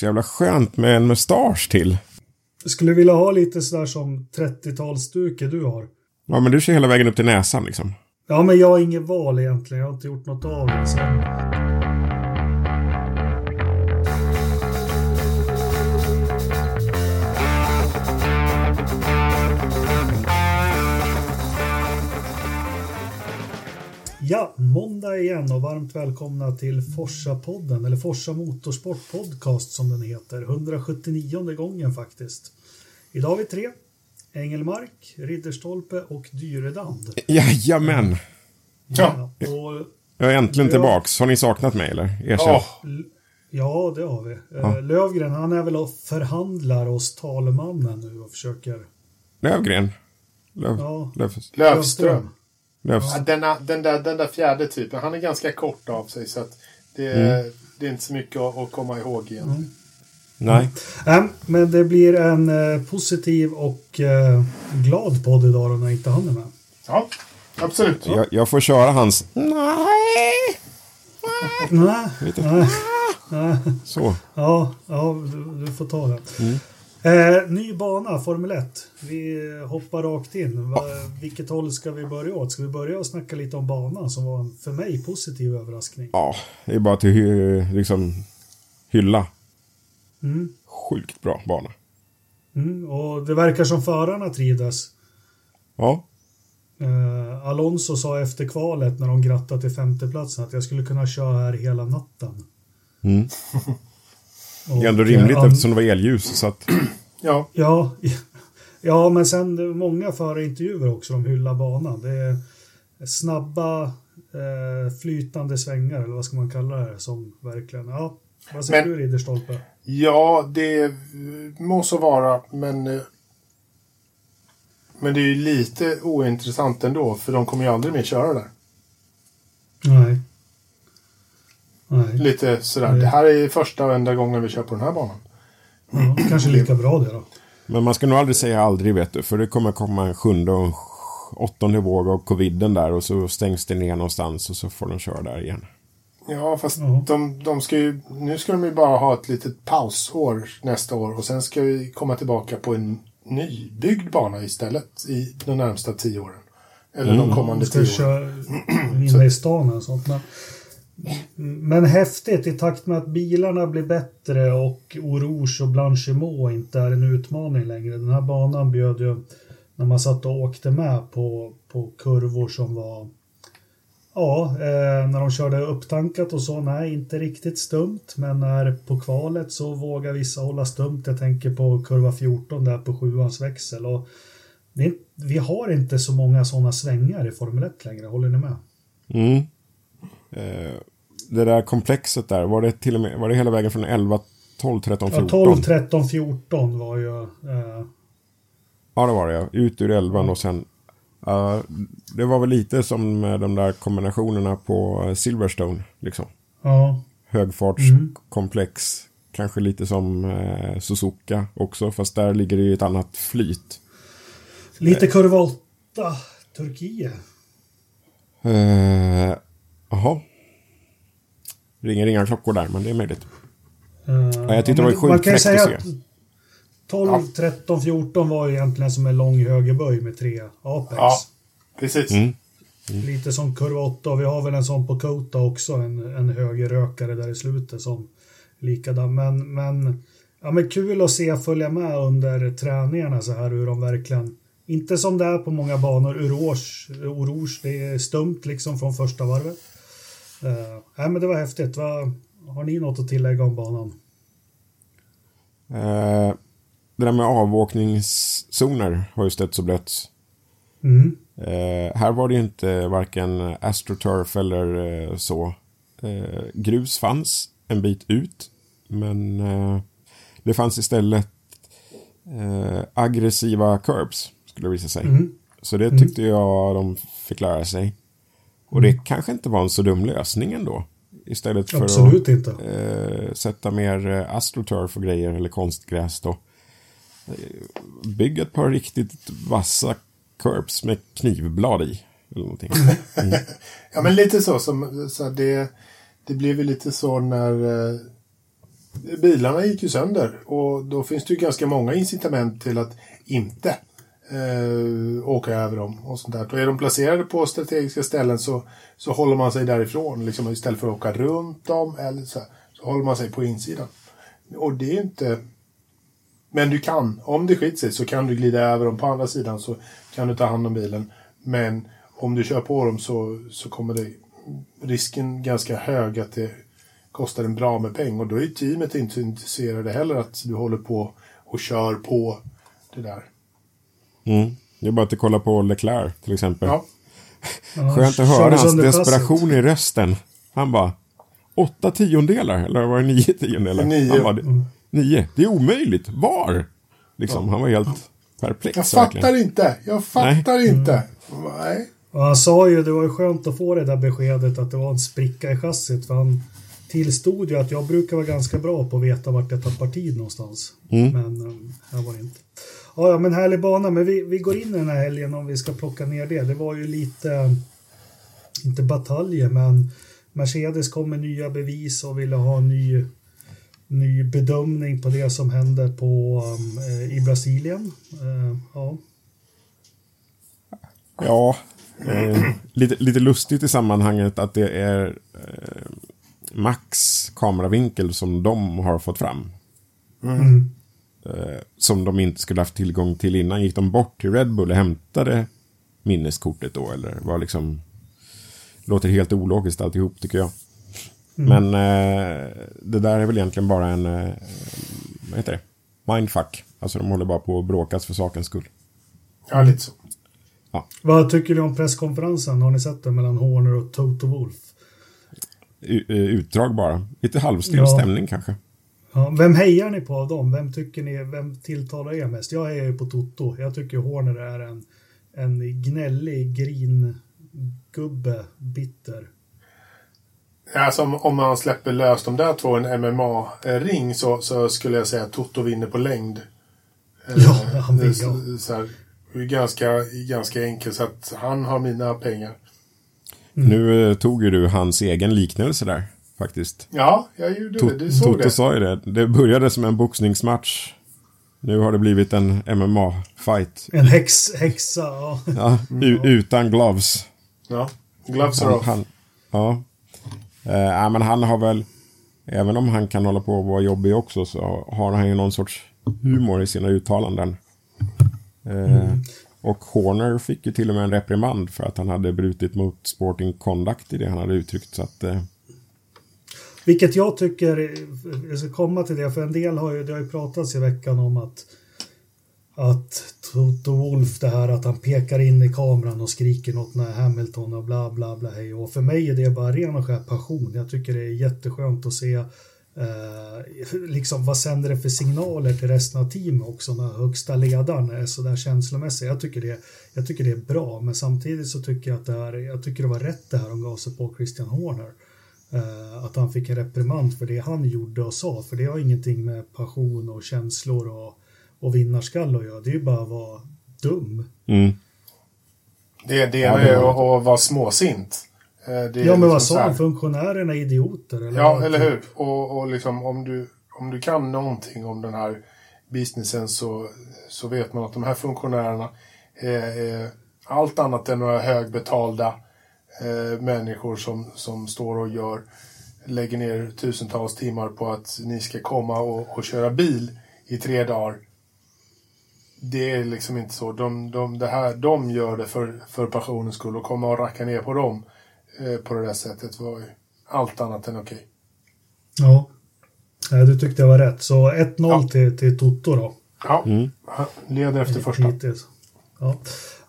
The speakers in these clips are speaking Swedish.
Så jävla skönt med en mustasch till. Skulle vilja ha lite sådär som 30-talsduke du har. Ja, men du ser hela vägen upp till näsan liksom. Ja, men jag har inget val egentligen. Jag har inte gjort något av det. Så. Ja, måndag igen och varmt välkomna till Forsa-podden, eller Forsa Motorsport Podcast som den heter. 179 gången faktiskt. Idag har vi tre. Engelmark, Ridderstolpe och Dyredand. Jajamän! Ja. Och, Jag är äntligen Ja. tillbaks. Har ni saknat mig eller? Erkänn. Ja, ja, det har vi. Ja. Eh, Lövgren, han är väl och förhandlar hos talmannen nu och försöker... Lövgren. Löv, Ja. Löv, Lövström. Ja, denna, den, där, den där fjärde typen, han är ganska kort av sig så att det, Mm. det är inte så mycket att, att komma ihåg igen. Nej. Nej, men det blir en eh, positiv och eh, glad podd idag då när inte han är med. Ja, absolut. Jag, jag får köra hans... Nej. Nej, nej, nej. Så. Ja, ja du, du får ta det. Eh, ny bana, Formel 1. Vi hoppar rakt in. Va, vilket håll ska vi börja åt? Ska vi börja och snacka lite om banan som var en för mig positiv överraskning? Ja, det är bara hy, liksom hylla. Mm. Sjukt bra bana. Mm, och det verkar som förarna trivdes. Ja. Eh, Alonso sa efter kvalet när de grattade till femteplatsen att jag skulle kunna köra här hela natten. Mm. Och, Det är ändå rimligt eh, eftersom det var elljus. Så att, Ja, Ja, ja, men sen många förarintervjuer också de hyllar banan. Det är snabba eh, flytande svängar eller vad ska man kalla det som verkligen, ja. Vad säger Men- du Ridderstolpe? ja det må så vara, men eh, men det är ju lite ointressant ändå, för de kommer ju aldrig mer köra där. Nej. Nej, Lite sådär, Nej. det här är första och enda gången vi kör på den här banan. ja, kanske lika bra det då. men man ska nog aldrig säga aldrig vet du. För det kommer komma en sjunde och en åttonde våg av coviden där. Och så stängs det ner någonstans och så får de köra där igen. Ja, fast Ja. de, de ska ju, nu ska de ju bara ha ett litet pausår nästa år och sen ska vi komma tillbaka på en nybyggd bana istället i de närmsta tio åren. Eller de kommande De ska tio åren. köra inne i stan och sånt. Men, men häftigt i takt med att bilarna blir bättre och Orouge och Blanchimot inte är en utmaning längre. Den här banan bjöd ju när man satt och åkte med på, på kurvor som var Ja, eh, när de körde upptankat och så, nej, inte riktigt stumt. Men när på kvalet så vågar vissa hålla stumt. Jag tänker på kurva 14 där på sjuans växel. Och det vi har inte så många sådana svängar i Formel 1 längre, håller ni med? Mm. Eh, det där komplexet där, var det till med, var det hela vägen från 11, 12, 13, 14? Ja, 12, 13, 14 var ju... Eh, Ja, det var det. ja. Ut ur 11 och sen... ja, det var väl lite som med de där kombinationerna på Silverstone. Liksom. ja, Högfartskomplex. Kanske lite som eh, Suzuka också, fast där ligger det ju ett annat flyt. lite kurva 8, Turkiet. Eh, Jaha. Ringer inga klockor där, men det är möjligt. Eh, Ja, jag tyckte det var sjukt Man kan ju fräckt att säga se. att 12, 13, 14 var ju egentligen som en lång högerböj med tre Apex. Ja, precis. Mm. Lite som kurva 8 och vi har väl en sån på Kota också, en, en högerrökare där i slutet som likadan. Men, men, ja, men kul att se följa med under träningarna så här hur de verkligen, inte som det är på många banor, Rouge, Rouge det är stumt liksom från första varvet. Uh, nej, men det var häftigt. Va, har ni något att tillägga om banan? Eh, det där med avåkningszoner har ju stötts och blötts. Mm. Eh, här var det ju inte varken astroturf eller eh, så. Grus fanns en bit ut. Men det fanns istället aggressiva curbs, skulle det visa sig. Mm. Så det tyckte jag de fick lära sig. Och det kanske inte var en så dum lösning ändå. Istället för Absolut inte. att eh, sätta mer eh, astroturf och grejer eller konstgräs då. Eh, bygg ett par riktigt vassa curbs med knivblad i. Eller någonting. Ja, men lite så. som så här, det, det blev ju lite så när, eh, bilarna gick ju sönder och då finns det ju ganska många incitament till att inte eh, åka över dem och sånt där. Och är de placerade på strategiska ställen så, så håller man sig därifrån liksom, istället för att åka runt dem eller så, så håller man sig på insidan. Och det är inte... Men du kan, om det skiter sig så kan du glida över dem på andra sidan så kan du ta hand om bilen. Men om du kör på dem så, så kommer det risken ganska hög att det kostar en bra med pengar. Och då är teamet inte intresserade heller att du håller på och kör på det där. Mm. Det är bara att kolla på Leclerc till exempel. Ja. Ja, Skönt att höra hans desperation i rösten. Han bara, åtta tiondelar, eller var det nio tiondelar? Nio. Han bara, "Det- nio, det är omöjligt. Var? Liksom, han var helt perplex. Jag fattar verkligen. inte. Jag fattar inte. Nej. Och han sa ju, det var ju skönt att få det där beskedet att det var en spricka i chassit. För han tillstod ju att jag brukar vara ganska bra på att veta vart jag tappar tid någonstans. Mm. Men um, här var det inte. Ja, men härlig bana. Men vi, vi går in i den här helgen om vi ska plocka ner det. Det var ju lite, inte bataljer, men Mercedes kom med nya bevis och ville ha en ny, ny bedömning på det som hände på, um, eh, i Brasilien. Eh, ja. Ja, eh, lite, lite lustigt i sammanhanget att det är eh, Max kameravinkel som de har fått fram. Mm. Eh, som de inte skulle haft tillgång till innan. Gick de bort till Red Bull och hämtade minneskortet då? Eller var liksom... Låter helt ologiskt alltihop tycker jag. Men eh, det där är väl egentligen bara en... Eh, vad heter det? Mindfuck. Alltså de håller bara på att bråkas för sakens skull. Ja, lite så. Vad tycker ni om presskonferensen? Har ni sett den mellan Horner och Toto Wolf? U- eh, utdrag bara. Lite halvstel Ja. stämning kanske. Ja, vem hejar ni på av dem? Vem tycker ni, vem tilltalar er mest? Jag hejar ju på Toto. Jag tycker Horner är en, en gnällig gringubbe, bitter. Alltså om, om man släpper lös de där två en MMA-ring så, så skulle jag säga att Toto vinner på längd. Ja, han så, så här, det är ganska, ganska enkelt så att han har mina pengar. Nu eh, tog ju du hans egen liknelse där. Faktiskt. Ja, jag gjorde det. Du såg Toto det. sa ju det. Det började som en boxningsmatch. Nu har det blivit en MMA-fight. En häx, häxa, ja. Ja, utan gloves. Ja. Gloves are Han, off. han, ja. Eh, men han har väl, även om han kan hålla på och vara jobbig också, så har han ju någon sorts humor i sina uttalanden. Eh, Och Horner fick ju till och med en reprimand för att han hade brutit mot Sporting Conduct i det han hade uttryckt. Så att, eh, vilket jag tycker, jag ska komma till det, för en del har ju, det har ju pratats i veckan om att att Toto Wolf, det här att han pekar in i kameran och skriker något när Hamilton och bla bla bla hej. Och för mig är det bara ren och skär passion. Jag tycker det är jätteskönt att se eh, liksom vad sänder det för signaler till resten av teamet också när högsta ledaren är så där känslomässig. Jag tycker, det, jag tycker det är bra, men samtidigt så tycker jag att det, här, jag tycker det var rätt det här de gav sig på Christian Horner. Eh, att han fick en reprimand för det han gjorde och sa, för det har ingenting med passion och känslor och, och vinnarskall att göra. Det är ju bara att vara dum. mm. Det, det Ja, är var att, att vara småsint. Eh, Det är Ja, men liksom vad så sa han? Funktionärerna är idioter? Eller Ja, vad? eller hur? Och, och liksom om du, om du kan någonting om den här businessen så, så vet man att de här funktionärerna är, är allt annat än några högbetalda eh, människor som, som står och gör, lägger ner tusentals timmar på att ni ska komma och, och köra bil i tre dagar. Det är liksom inte så. De, de, det här, de gör det för, för passionens skull och komma och racka ner på dem eh, på det där sättet var ju allt annat än okej. Ja. Nej, du tyckte jag var rätt. Så 1-0 Ja. till, till Toto då. Ja, Mm. leder efter första. Hittills. Ja.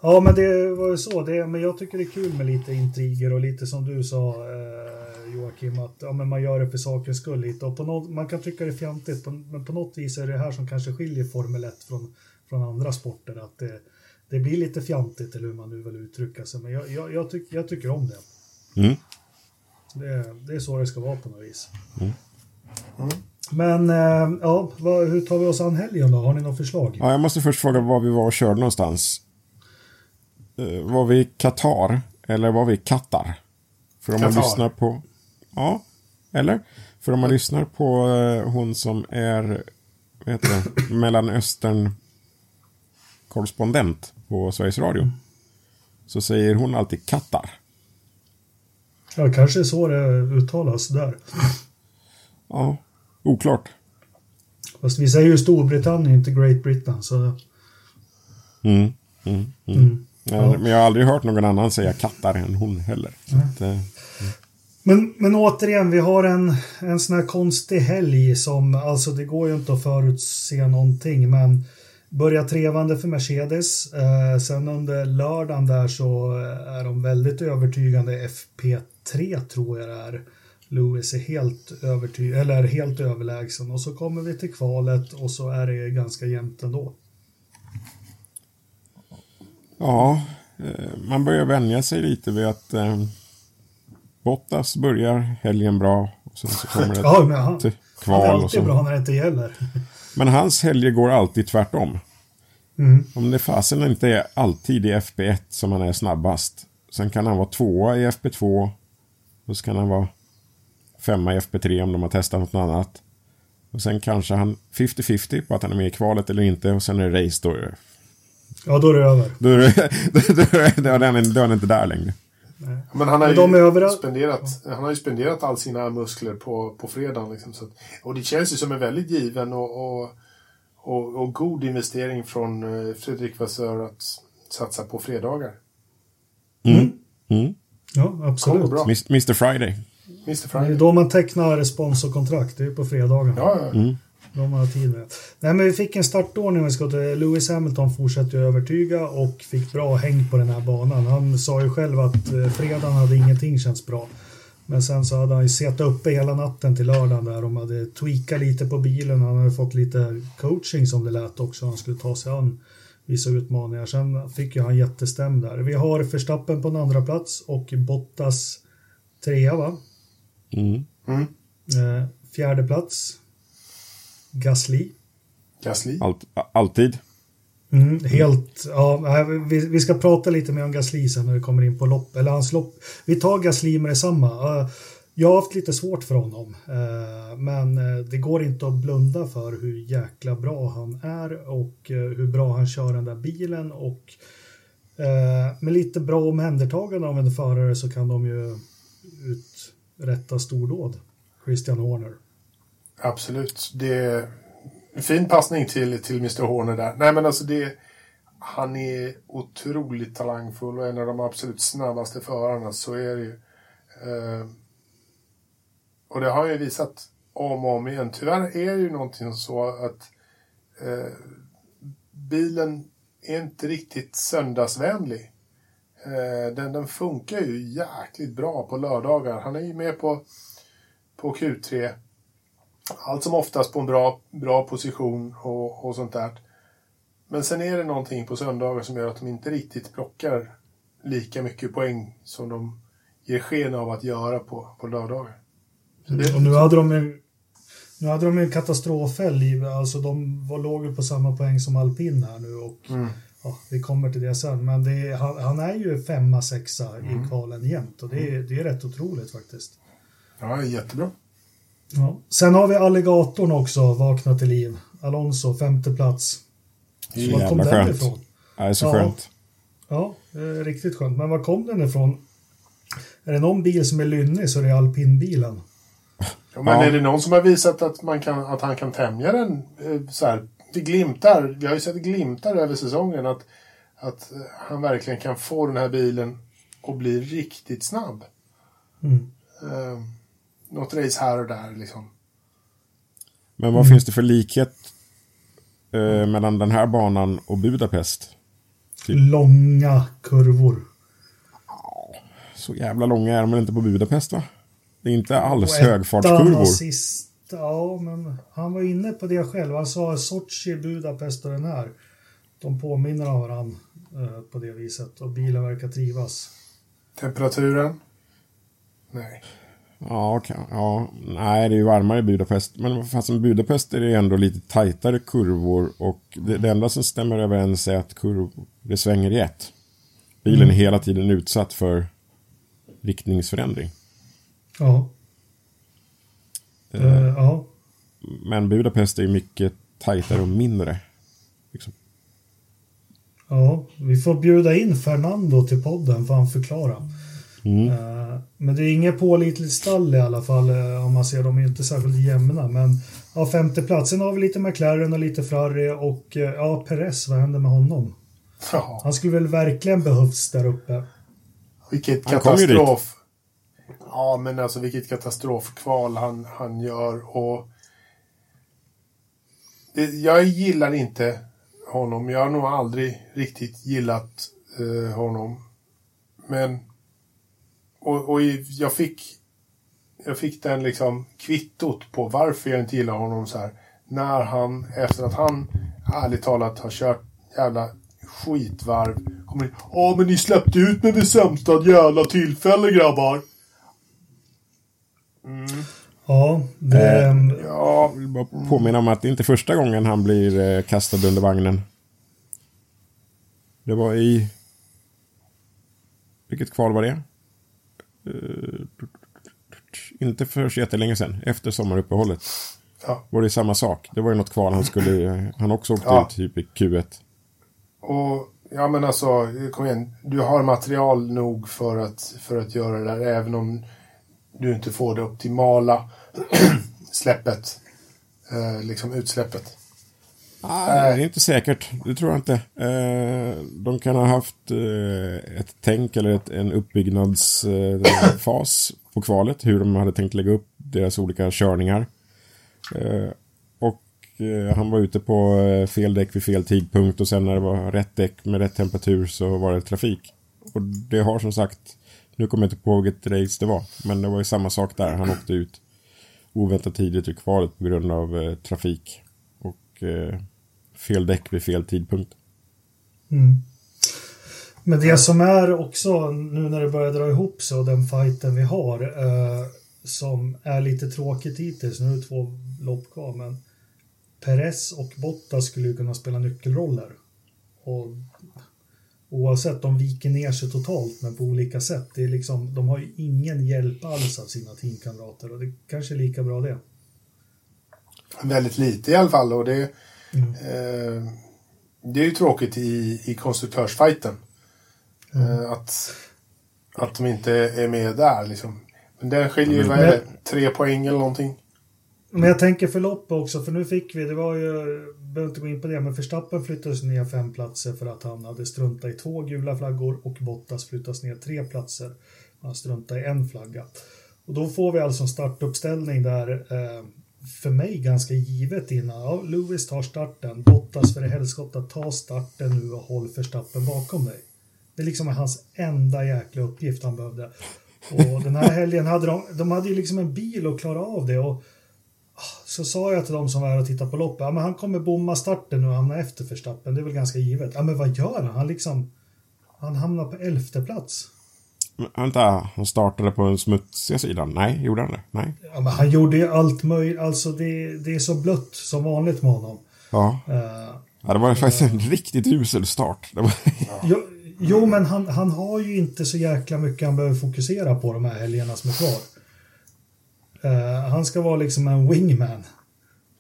ja, men det var ju så. Det, men jag tycker det är kul med lite intriger och lite som du sa eh, Joakim, att ja, men man gör det för sakens skull lite. Och på något, man kan tycka det är fjantigt, på- men på något vis är det här som kanske skiljer Formel 1 från, från andra sporter. Att det, det blir lite fjantigt, eller hur man nu vill uttrycka sig. Men jag, jag, jag, tyck, jag tycker om det. Mm. det. Det är så det ska vara på något vis. Mm. Men eh, ja, hur tar vi oss an helgen då? Har ni något förslag? Ja, jag måste först fråga var vi var och körde någonstans. Eh, var vi i Qatar? Eller var vi i Qatar? För om man Qatar. lyssnar på... Ja, eller? För om man lyssnar på eh, hon som är vad heter det, Mellanöstern korrespondent på Sveriges Radio. Så säger hon alltid Qatar. Ja, kanske är så det uttalas där. Ja, oklart. Fast vi säger ju Storbritannien, inte Great Britain. Så... Mm, mm, mm. Mm. Ja, Men jag har aldrig hört någon annan säga Qatar än hon heller. Så att, eh, Men, men återigen, vi har en, en sån här konstig helg som, alltså det går ju inte att förutse någonting, men börjar trevande för Mercedes. Eh, sen under lördagen där så är de väldigt övertygande FP3 tror jag det är. Lewis är helt överty eller helt överlägsen och så kommer vi till kvalet och så är det ganska jämnt ändå. ja, eh, man börjar vänja sig lite vid att eh, Bottas börjar helgen bra. Och sen så kommer det Ja, men han, till han är kval och alltid så. bra när det inte gäller. Men hans helger går alltid tvärtom. Mm. Om det fasen inte är alltid i FP1 som han är snabbast. Sen kan han vara tvåa i FP2. Och så kan han vara femma i FP3 om de har testat något annat. Och sen kanske han 50-50 på att han är med i kvalet eller inte. Och sen är det race då. Ja, då är det över. Då är det, då är det, då är han, då är han inte där längre. Men han har, de är ju överallt. spenderat, han har ju spenderat all sina muskler på, på fredagen. Liksom, så att, och det känns ju som en väldigt given och, och, och, och god investering från eh, Fredrik Vassör att satsa på fredagar. Mm. Mm. Ja, Kommer absolut. bra. Mis- Mr Friday. Det är då man tecknar sponsorkontrakt, det är på fredagen. Ja, ja. Mm. De har tid med. Nej, men vi fick en startordning. Vi ska till Lewis Hamilton fortsatte ju övertyga och fick bra häng på den här banan. Han sa ju själv att eh, fredagen hade ingenting känts bra. Men sen så hade han ju suttit uppe hela natten till lördagen där. De hade tweakat lite på bilen. Han hade fått lite coaching som det lät också. Han skulle ta sig an vissa utmaningar. Sen fick ju han jättestäm där. Vi har Verstappen på en andra plats och Bottas trea va? Mm. Mm. Eh, fjärde plats. Gasly. Gasly. Allt, alltid. Mm, helt, ja, vi, vi ska prata lite mer om Gasly sen när vi kommer in på lopp, eller hans lopp. Vi tar Gasly med detsamma. Eh, Jag har haft lite svårt för honom, eh, men eh, det går inte att blunda för hur jäkla bra han är och hur bra han kör den där bilen och med lite bra omhändertagande av en förare så kan de ju rätta stordåd. Christian Horner. Absolut. Det är en fin passning till, till Mr Horner där. Nej, men alltså det... Han är otroligt talangfull och en av de absolut snabbaste förarna. Så är det ju. Eh, och det har han ju visat om och om igen. Tyvärr är det ju någonting så att eh, bilen är inte riktigt söndagsvänlig. Eh, den, den funkar ju jäkligt bra på lördagar. Han är ju med på, på Q3 allt som oftast på en bra, bra position och, och sånt där. Men sen är det någonting på söndagar som gör att de inte riktigt plockar lika mycket poäng som de ger sken av att göra på, på lördagar. Det, Och nu hade de ju nu hade de en katastrofhelg, alltså de var, låg på samma poäng som alpin här nu och Mm. Ja, vi kommer till det sen. Men det är, han, han är ju femma, sexa Mm. i kvalen jämt och det är, det är rätt otroligt faktiskt. ja, jättebra. Ja. Sen har vi alligatorn också, vakna till liv. Alonso, femte plats. Det är Var kom jävla den skönt. ifrån? Ja, det är så Ja. skönt. Ja, eh, riktigt skönt. Men var kom den ifrån? Är det någon bil som är lynnig så är det alpinbilen. Ja, men Ja. är det någon som har visat att, man kan, att han kan tämja den eh, så här? Det glimtar, vi har ju sett glimtar över säsongen att, att eh, han verkligen kan få den här bilen och bli riktigt snabb. Mm. Eh, något race här och där liksom. Men vad finns det för likhet eh, mellan den här banan och Budapest? Långa kurvor. Så jävla långa är de väl inte på Budapest va? Det är inte alls högfartskurvor. sist- Ja, men han var inne på det själv. Han sa Sochi, Budapest och den här. De påminner om varandra eh, på det viset och bilen verkar trivas. Temperaturen? Nej. Ja, okej. ja, nej det är ju varmare i Budapest. Men fast i Budapest är det ändå lite tajtare kurvor och det, det enda som stämmer överens är att kurv, det svänger i ett. Bilen är hela tiden utsatt för riktningsförändring. Ja. Uh, ja. Men Budapest är ju mycket tajtare och mindre. Liksom. Ja, vi får bjuda in Fernando till podden för han förklara. Mm. Uh, men det är inget pålitligt stall i alla fall uh, om man ser dem är inte särskilt jämna. Men ja, femte platsen har vi lite McLaren och lite Ferrari och ja, Perez, vad händer med honom? Ja, Han skulle väl verkligen behövs där uppe. vilket Han kom ju katastrof. Ja, men alltså vilket katastrofkval han, han gör. Och det, jag gillar inte honom. Jag har nog aldrig riktigt gillat eh, honom. Men... Och, och jag fick... Jag fick den liksom kvittot på varför jag inte gillar honom så här. När han, efter att han ärligt talat har kört jävla skitvarv, kommer in. Ja, men ni släppte ut mig vid sämsta jävla tillfälle grabbar. Ja, det... Eh, Ja, Jag vill bara påminna om att det inte är första gången han blir eh, kastad under vagnen. Det var i... Vilket kval var det? Eh, inte för så jättelänge sedan, efter sommaruppehållet. ja. Var det samma sak? Det var ju något kval han skulle... Han också åkte Ja. ut typ i Q1. Och ja men alltså, kom igen. Du har material nog för att, för att göra det där även om du inte får det optimala släppet. Eh, liksom utsläppet. Nej, det är inte säkert. Det tror jag inte. Eh, de kan ha haft eh, ett tänk eller ett, en uppbyggnadsfas eh, på kvalet. Hur de hade tänkt lägga upp deras olika körningar. Eh, och eh, han var ute på eh, fel däck vid fel tidpunkt och sen när det var rätt däck med rätt temperatur så var det trafik. Och det har som sagt, nu kommer jag inte på vilket race det var, men det var ju samma sak där. Han åkte ut oväntat tidigt ur kvalet på grund av eh, trafik. Och eh, fel däck vid fel tidpunkt. Mm. Men det som är också nu när det börjar dra ihop sig och den fighten vi har eh, som är lite tråkigt hittills, nu är det två lopp kvar, men Perez och Bottas skulle ju kunna spela nyckelroller. Och oavsett, de viker ner sig totalt, men på olika sätt. Det är liksom, de har ju ingen hjälp alls av sina teamkamrater och det kanske är lika bra det. Väldigt lite i alla fall och det, Mm. eh, det är ju tråkigt i, i konstruktörsfighten. Eh, att, att de inte är med där liksom. Men den skiljer ju, vad är det, tre poäng eller någonting. Men jag tänker förlopp också, för nu fick vi, det var ju, behöver inte gå in på det, men Verstappen flyttades ner fem platser för att han hade struntat i två gula flaggor och Bottas flyttas ner tre platser. Han struntade i en flagga. Och då får vi alltså en startuppställning där, eh, för mig ganska givet innan, ja, Lewis tar starten, Bottas för i helskotta, ta starten nu och håll Verstappen bakom dig. Det är liksom hans enda jäkla uppgift han behövde. Och den här helgen hade de, de hade ju liksom en bil att klara av det. Och så sa jag till de som var här och tittade på loppet, ja, men han kommer bomma starten nu och hamna efter Verstappen, det är väl ganska givet. Ja men vad gör han? Han liksom, han hamnar på elfte plats. Men, vänta, han startade på den smutsiga sidan? Nej, gjorde han det? Nej. Ja men han gjorde ju allt möjligt, alltså det, det är så blött som vanligt med honom. Ja. Eh, ja det var faktiskt en riktigt usel start. Var... jo, jo men han, han har ju inte så jäkla mycket han behöver fokusera på de här helgerna som är kvar. Eh, han ska vara liksom en wingman.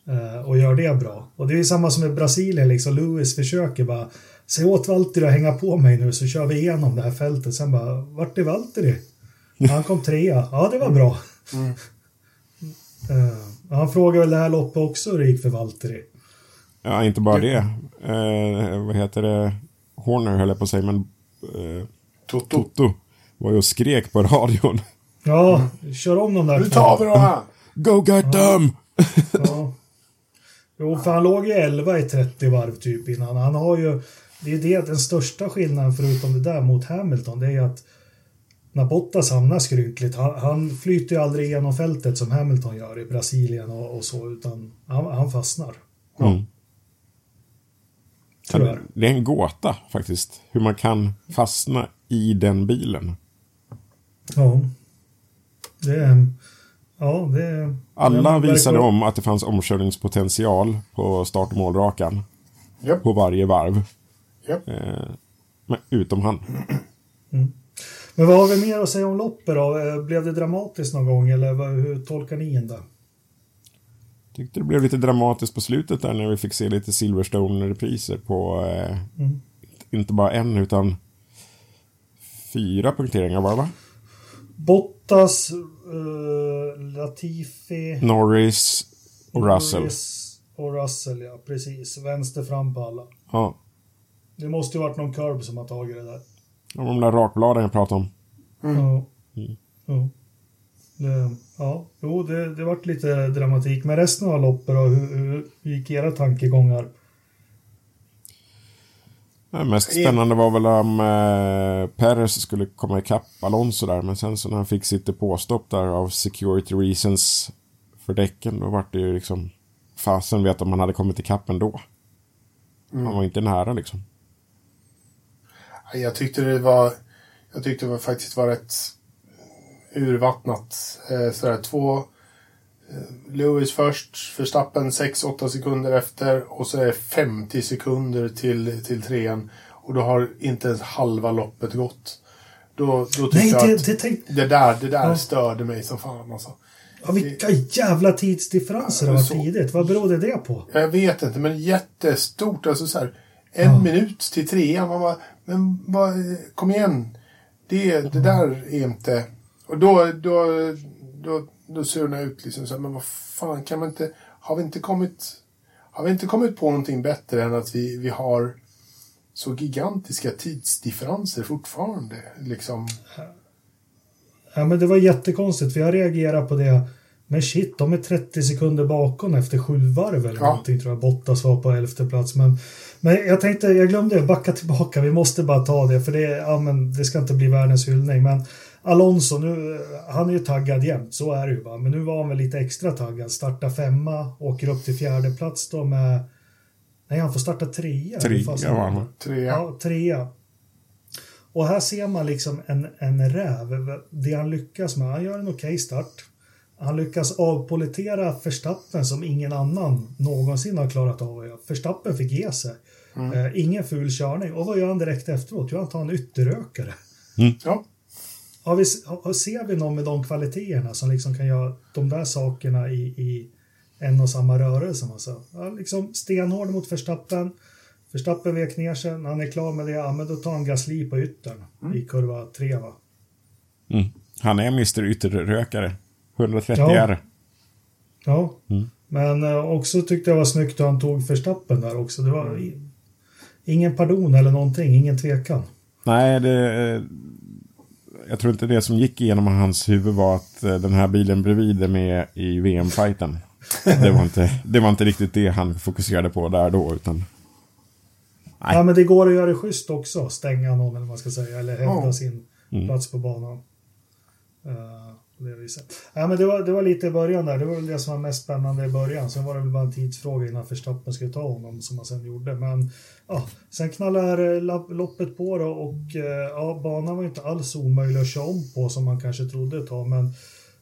eh, och gör det bra. Och det är samma som i Brasilien, liksom. Lewis försöker bara Säg åt Valtteri att hänga på mig nu så kör vi igenom det här fältet. Sen bara, vart är Valtteri? Han kom trea. Ja, det var bra. Eh, han frågade väl det här loppet också hur det gick för Valtteri. Ja, inte bara det. Eh, vad heter det? Horner höll jag på att säga, men eh, Toto. Toto var ju och skrek på radion. Ja, kör om de där Nu tar vi dem här! Go get them! Ja. Jo, för han låg ju 11 i 30 varv typ innan. Han har ju, det är det, den största skillnaden förutom det där mot Hamilton, det är att när Bottas hamnar skrynkligt, han, han flyter ju aldrig igenom fältet som Hamilton gör i Brasilien och, och så, utan han, han fastnar. Mm. Tyvärr. Det är en gåta faktiskt. Hur man kan fastna i den bilen. Ja. Det är... Ja, det är... Alla det visade om att det fanns omkörningspotential på start och målrakan. Japp, På varje varv. japp. Eh, men utom han. Men vad har vi mer att säga om loppet då? Eh, Blev det dramatiskt någon gång eller hur tolkar ni in det? Tyckte det blev lite dramatiskt på slutet där när vi fick se lite Silverstone-repriser på eh, Mm. inte bara en utan fyra punkteringar var det va? Bottas, eh, Latifi, Norris och Russell. Norris och Russell, ja precis. Vänster fram på alla. Ja, Det måste ju varit någon curb som har tagit det där. och de där rakbladen jag pratade om. Ja. Mm. Ja. Det, ja, jo, det, det vart lite dramatik. Men resten av loppet då, hur, hur gick era tankegångar? Det mest spännande var väl om eh, Perez skulle komma ikapp Alonso där. Men sen så när han fick sitt depåstopp där av security reasons för däcken. Då var det ju liksom fasen vet om han hade kommit ikapp ändå. Han var inte nära liksom. Jag tyckte det var... Jag tyckte det var faktiskt var rätt urvattnat. Eh, sådär, två... Eh, Lewis först, Verstappen 6-8 sekunder efter och så är det 50 sekunder till, till trean. Och då har inte ens halva loppet gått. Då, då tyckte Nej, jag det, att det tänkte... det där, det där Ja. störde mig som fan alltså. Ja, vilka jävla tidsdifferenser det Ja, var så- tidigt. Vad berodde det på? Jag vet inte, men jättestort. Alltså så här, en Ja. minut till trean. Man bara, men vad, kom igen. Det, det där är inte... Och då, då, då, då surnar jag ut liksom så här, men vad fan kan man inte... Har vi inte kommit... Har vi inte kommit på någonting bättre än att vi, vi har så gigantiska tidsdifferenser fortfarande? Liksom. Ja, men det var jättekonstigt, för jag reagerade på det. Men shit, de är 30 sekunder bakom efter sju varv eller Ja. någonting tror jag. Bottas var på elfte plats. Men, men jag tänkte, jag glömde backa tillbaka. Vi måste bara ta det, för det, ja, men det ska inte bli världens hyllning. Men Alonso, nu, han är ju taggad jämt, så är det ju bara. Men nu var han väl lite extra taggad. Starta femma, åker upp till fjärde plats då med... Nej, han får starta trea. Trea var han. Trea. Ja, trea. Och här ser man liksom en, en räv. Det han lyckas med. Han gör en okej start. Han lyckas avpolitera Verstappen som ingen annan någonsin har klarat av. Verstappen fick ge sig. Eh, ingen ful körning. Och vad gör han direkt efteråt? Jo, han tar en ytterrökare. Ja. Har vi, har, ser vi någon med de kvaliteterna som liksom kan göra de där sakerna i, i en och samma rörelse? Alltså. Ja, liksom stenhård mot Verstappen. Verstappen vek ner sig. När han är klar med det, ja, men då tar han Gasly på yttern i kurva 3. Va? Mm. Han är Mr Ytterrökare. 130 Ja. R. Ja, Mm. men eh, också tyckte jag var snyggt att han tog Verstappen där också. Det var i, ingen pardon eller någonting, ingen tvekan. Nej, det... Jag tror inte det som gick igenom hans huvud var att eh, den här bilen bredvid är med i VM-fighten. Det var, inte, det var inte riktigt det han fokuserade på där då, utan... Nej. Ja, men det går att göra det schysst också. Stänga någon eller vad man ska säga. Eller hävda Ja. sin Mm. plats på banan. Eh, på det viset. Ja, men det, var, det var lite i början där. Det var väl det som var mest spännande i början. Sen var det väl bara en tidsfråga innan Verstappen skulle ta honom som han sen gjorde. Men ja, sen knallar eh, loppet på då och eh, ja, banan var inte alls omöjlig att köra om på som man kanske trodde ett tag. Men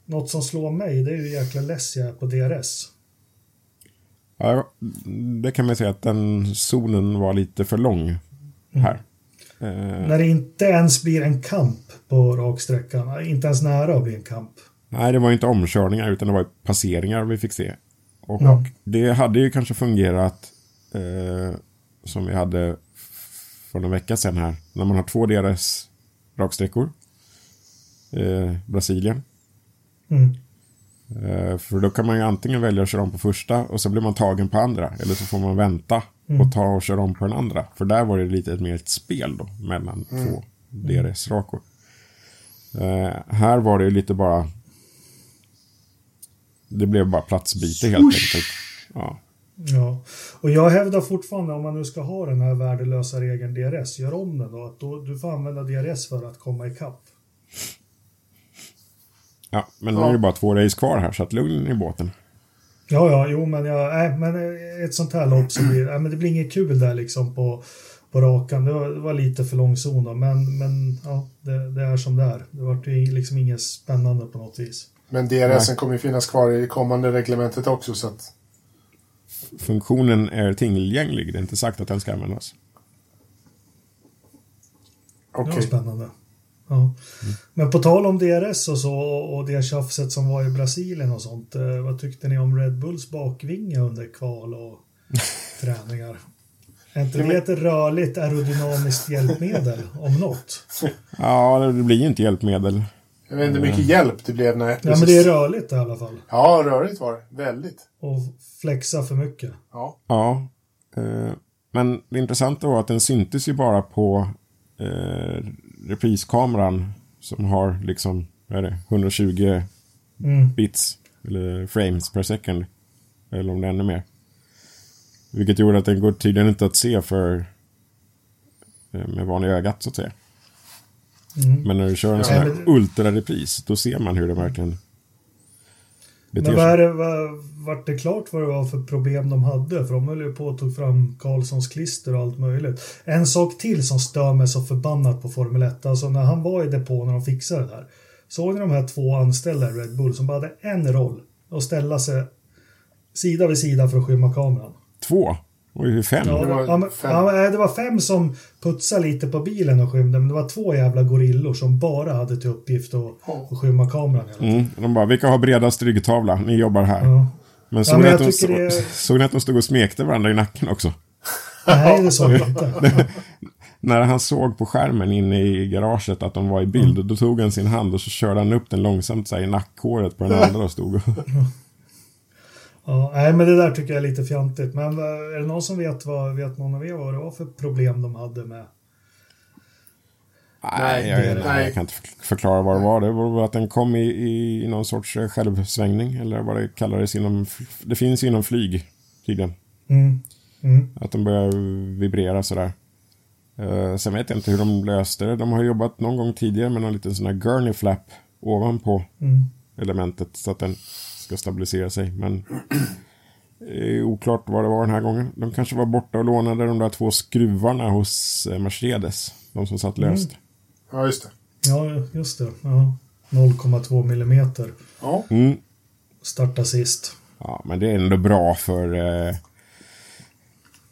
något som slår mig det är ju jäkla less jag är på DRS. Ja, det kan man säga att den zonen var lite för lång här. Eh, När det inte ens blir en kamp på raksträckan. Inte ens nära att bli en kamp. nej, det var inte omkörningar utan det var passeringar vi fick se. Och Ja. det hade ju kanske fungerat eh, som vi hade för några vecka sedan här. När man har två DRS raksträckor. Eh, Brasilien. Mm. Eh, för då kan man ju antingen välja att köra om på första och så blir man tagen på andra. Eller så får man vänta Mm. och ta och köra om på den andra. För där var det lite mer ett spel då mellan två DRS-rakor. Eh, här var det lite bara... Det blev bara platsbyte helt enkelt. Ja. Ja, och jag hävdar fortfarande om man nu ska ha den här värdelösa regeln DRS, gör om den då. Att då du får använda DRS för att komma ikapp. ja, men nu är det bara två race kvar här så att lugn i båten. Ja, ja, jo, men, jag, nej, men ett sånt här lopp så blir nej, men det blir inget kul där liksom på, på rakan. Det var, det var lite för lång zon då, men, men ja, det, det är som det är. Det var ju liksom inget spännande på något vis. Men DRSen kommer ju finnas kvar i det kommande reglementet också så att... Funktionen är tillgänglig, det är inte sagt att den ska användas. Det Okej. var spännande. Ja. Men på tal om DRS och så och det tjafset som var i Brasilien och sånt. eh, Vad tyckte ni om Red Bulls bakvinge under kval och träningar? Är inte det ett rörligt aerodynamiskt hjälpmedel om något? Ja, det blir ju inte hjälpmedel. Jag vet inte hur mycket hjälp det blev. Nej, Ja, men det är rörligt i alla fall. Ja, rörigt var det. Väldigt. Och flexa för mycket. Ja. Ja. Eh, men det intressanta var att den syntes ju bara på eh, repriskameran som har liksom, vad är det, 120 Mm. bits eller frames per second. Eller om det är ännu mer. Vilket gjorde att den går tydligen inte att se för eh, med vanliga ögat så att säga. Mm. Men när du kör en sån här men- ultrarepris då ser man hur det verkligen Men vad är det, vad, vart det klart vad det var för problem de hade? För de höll ju på och tog fram Karlssons klister och allt möjligt. En sak till som stör mig så förbannat på Formel 1. Alltså när han var i depå när de fixade det där. Såg ni de här två anställda i Red Bull som bara hade en roll? Att ställa sig sida vid sida för att skymma kameran. Två? Oj, hur fem? Ja, Det var ja, men, fem. ja, det var fem som putsade lite på bilen och skymde, men det var två jävla gorillor som bara hade till uppgift att, Ja. att skymma kameran. Mm, de bara, vilka har bredast ryggtavla? Ni jobbar här. Ja. Men såg, men ni jag att de det- såg ni att de stod och smekte varandra i nacken också? Nej, det såg jag inte. När han såg på skärmen inne i garaget att de var i bild, Mm. då tog han sin hand och så körde han upp den långsamt så här, i nackhåret på den andra och stod och... Ja, nej, men det där tycker jag är lite fjantigt. Men vad- är det någon som vet, vad, vet någon av er vad det var för problem de hade med? Nej, jag, det- nej, nej. jag kan inte förk- förklara vad det var. Det var att den kom i, i, i någon sorts eh, självsvängning, eller vad det kallades inom... Det finns inom flyg, tydligen. Mm. Mm. Att den börjar vibrera sådär. Uh, sen vet jag inte hur de löste det. De har jobbat någon gång tidigare med någon liten sån här gurney flap ovanpå Mm. elementet så att den ska stabilisera sig. Men det är oklart vad det var den här gången. De kanske var borta och lånade de där två skruvarna hos eh, Mercedes. De som satt löst. Ja, just det. Ja, just det. Ja. 0,2 millimeter. Ja. Mm. Starta sist. Ja, men det är ändå bra för, eh,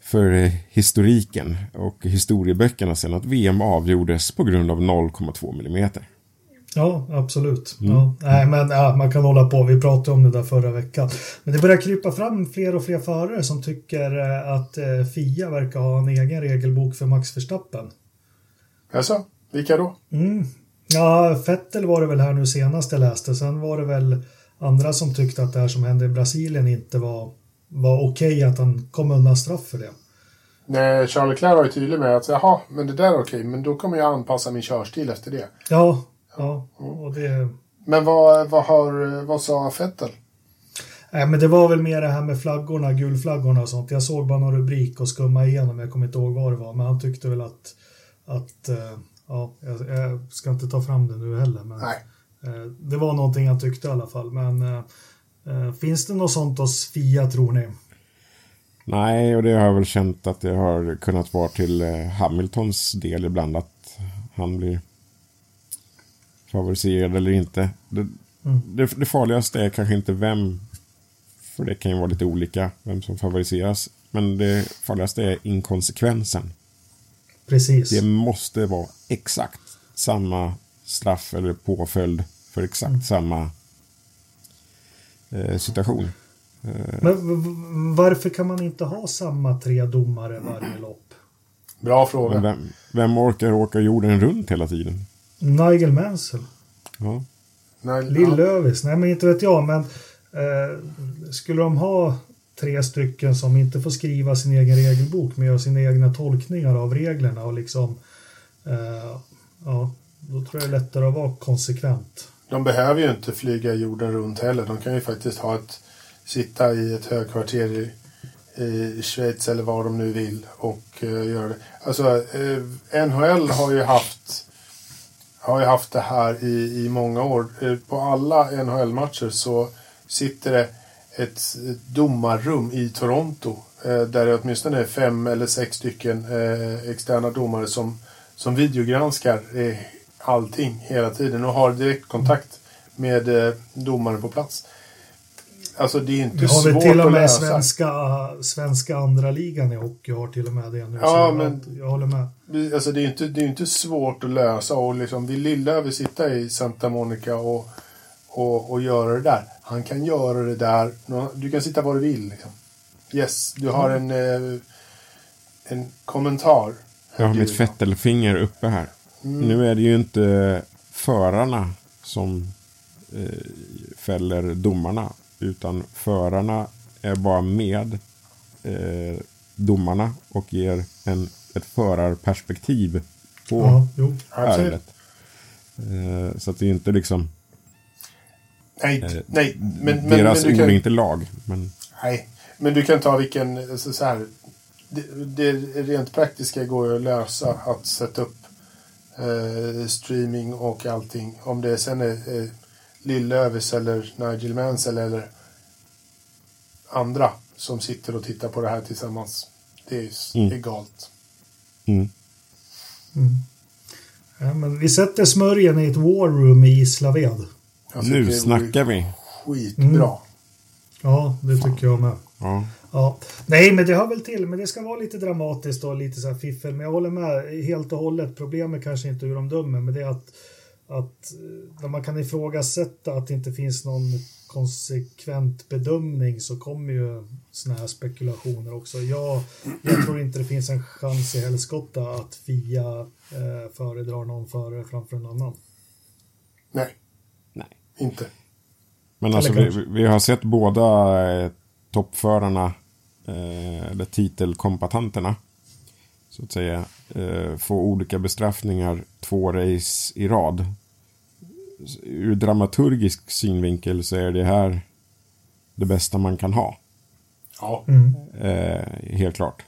för historiken och historieböckerna sen att VM avgjordes på grund av 0,2 millimeter. Ja, absolut. Ja. Nej, men ja, man kan hålla på. Vi pratade om det där förra veckan. Men det börjar krypa fram fler och fler förare som tycker eh, att eh, FIA verkar ha en egen regelbok för Max Verstappen. Jaså? Vilka då? Mm. Ja, Vettel var det väl här nu senast jag läste. Sen var det väl andra som tyckte att det här som hände i Brasilien inte var, var okej att han kom undan straff för det. Nej, Charles Leclerc var ju tydlig med att jaha, men det där är okej, men då kommer jag anpassa min körstil efter det. Ja, ja, och det... Men vad, vad, har, vad sa Vettel? Nej, men det var väl mer det här med flaggorna, gulflaggorna och sånt. Jag såg bara någon rubrik och skumma igenom, jag kommer inte ihåg vad det var, men han tyckte väl att, att eh, ja, jag, ska inte ta fram det nu heller, men Nej. eh, det var någonting han tyckte i alla fall. Men eh, finns det något sånt hos Fia, tror ni? Nej, och det har jag väl känt att det har kunnat vara till Hamiltons del ibland att han blir favoriserad eller inte. Det, det, det farligaste är kanske inte vem, för det kan ju vara lite olika vem som favoriseras. Men det farligaste är inkonsekvensen. Precis. Det måste vara exakt samma straff eller påföljd för exakt Mm. samma eh, situation. Men v- v- varför kan man inte ha samma tre domare varje lopp? Bra Men fråga. vem, vem orkar åka jorden runt hela tiden? Nigel Mansell, Ja. Nej, Lill ja. Lövis, nej men inte vet jag, men eh, skulle de ha tre stycken som inte får skriva sin egen regelbok men gör sina egna tolkningar av reglerna och liksom eh, ja, då tror jag det är lättare att vara konsekvent. De behöver ju inte flyga jorden runt heller. De kan ju faktiskt ha ett, sitta i ett högkvarter i, i Schweiz eller var de nu vill och eh, göra det. Alltså, eh, NHL har ju haft har ju haft det här i, i många år. Eh, på alla NHL-matcher så sitter det ett, domarrum i Toronto eh, där det åtminstone är fem eller sex stycken eh, externa domare som, som videogranskar allting hela tiden och har direktkontakt med domaren på plats. Alltså det är inte Vi har svårt väl till och att med lösa. svenska, svenska andra ligan i hockey har till och med det nu. Ja, så men- att Jag håller med. Alltså det är ju inte, det är ju inte svårt att lösa och liksom vill Lillöver sitta i Santa Monica och, och, och göra det där. Han kan göra det där. Du kan sitta var du vill. Liksom. Yes, du har en, eh, en kommentar. Jag har mitt fettelfinger uppe här. Nu är det ju inte förarna som eh, fäller domarna. Utan förarna är bara med eh, domarna och ger en, ett förarperspektiv på Ja, jo. Ärendet. Eh, så att det är inte liksom Nej, eh, nej. Men, men, deras men ord kan, är inte lag. Men Nej, men du kan ta vilken... Så, så här, det, det rent praktiska går ju att lösa. Att sätta upp eh, streaming och allting. Om det sen är eh, Lill-Övis eller Nigel Mansell eller andra som sitter och tittar på det här tillsammans. Det är ju s- Mm. egalt. mm. Ja, men vi sätter smörjen i ett war room i Gislaved. Tycker nu det snackar vi. Skitbra. Ja, det tycker jag med. Ja. Ja. Nej, men det hör väl till. Men det ska vara lite dramatiskt och lite så här fiffel. Men jag håller med helt och hållet. Problemet kanske inte hur de dömer, men det är att, att eh, när man kan ifrågasätta att det inte finns någon konsekvent bedömning så kommer ju såna här spekulationer också. Jag, jag tror inte det finns en chans i helskotta att Fia eh, föredrar någon före framför en annan. Nej, Nej. inte. Men alltså vi, vi har sett båda eh, toppförarna, eh, eller titelkompatanterna, så att säga, få olika bestraffningar två race i rad. Ur dramaturgisk synvinkel så är det här det bästa man kan ha. Ja. Eh, helt klart.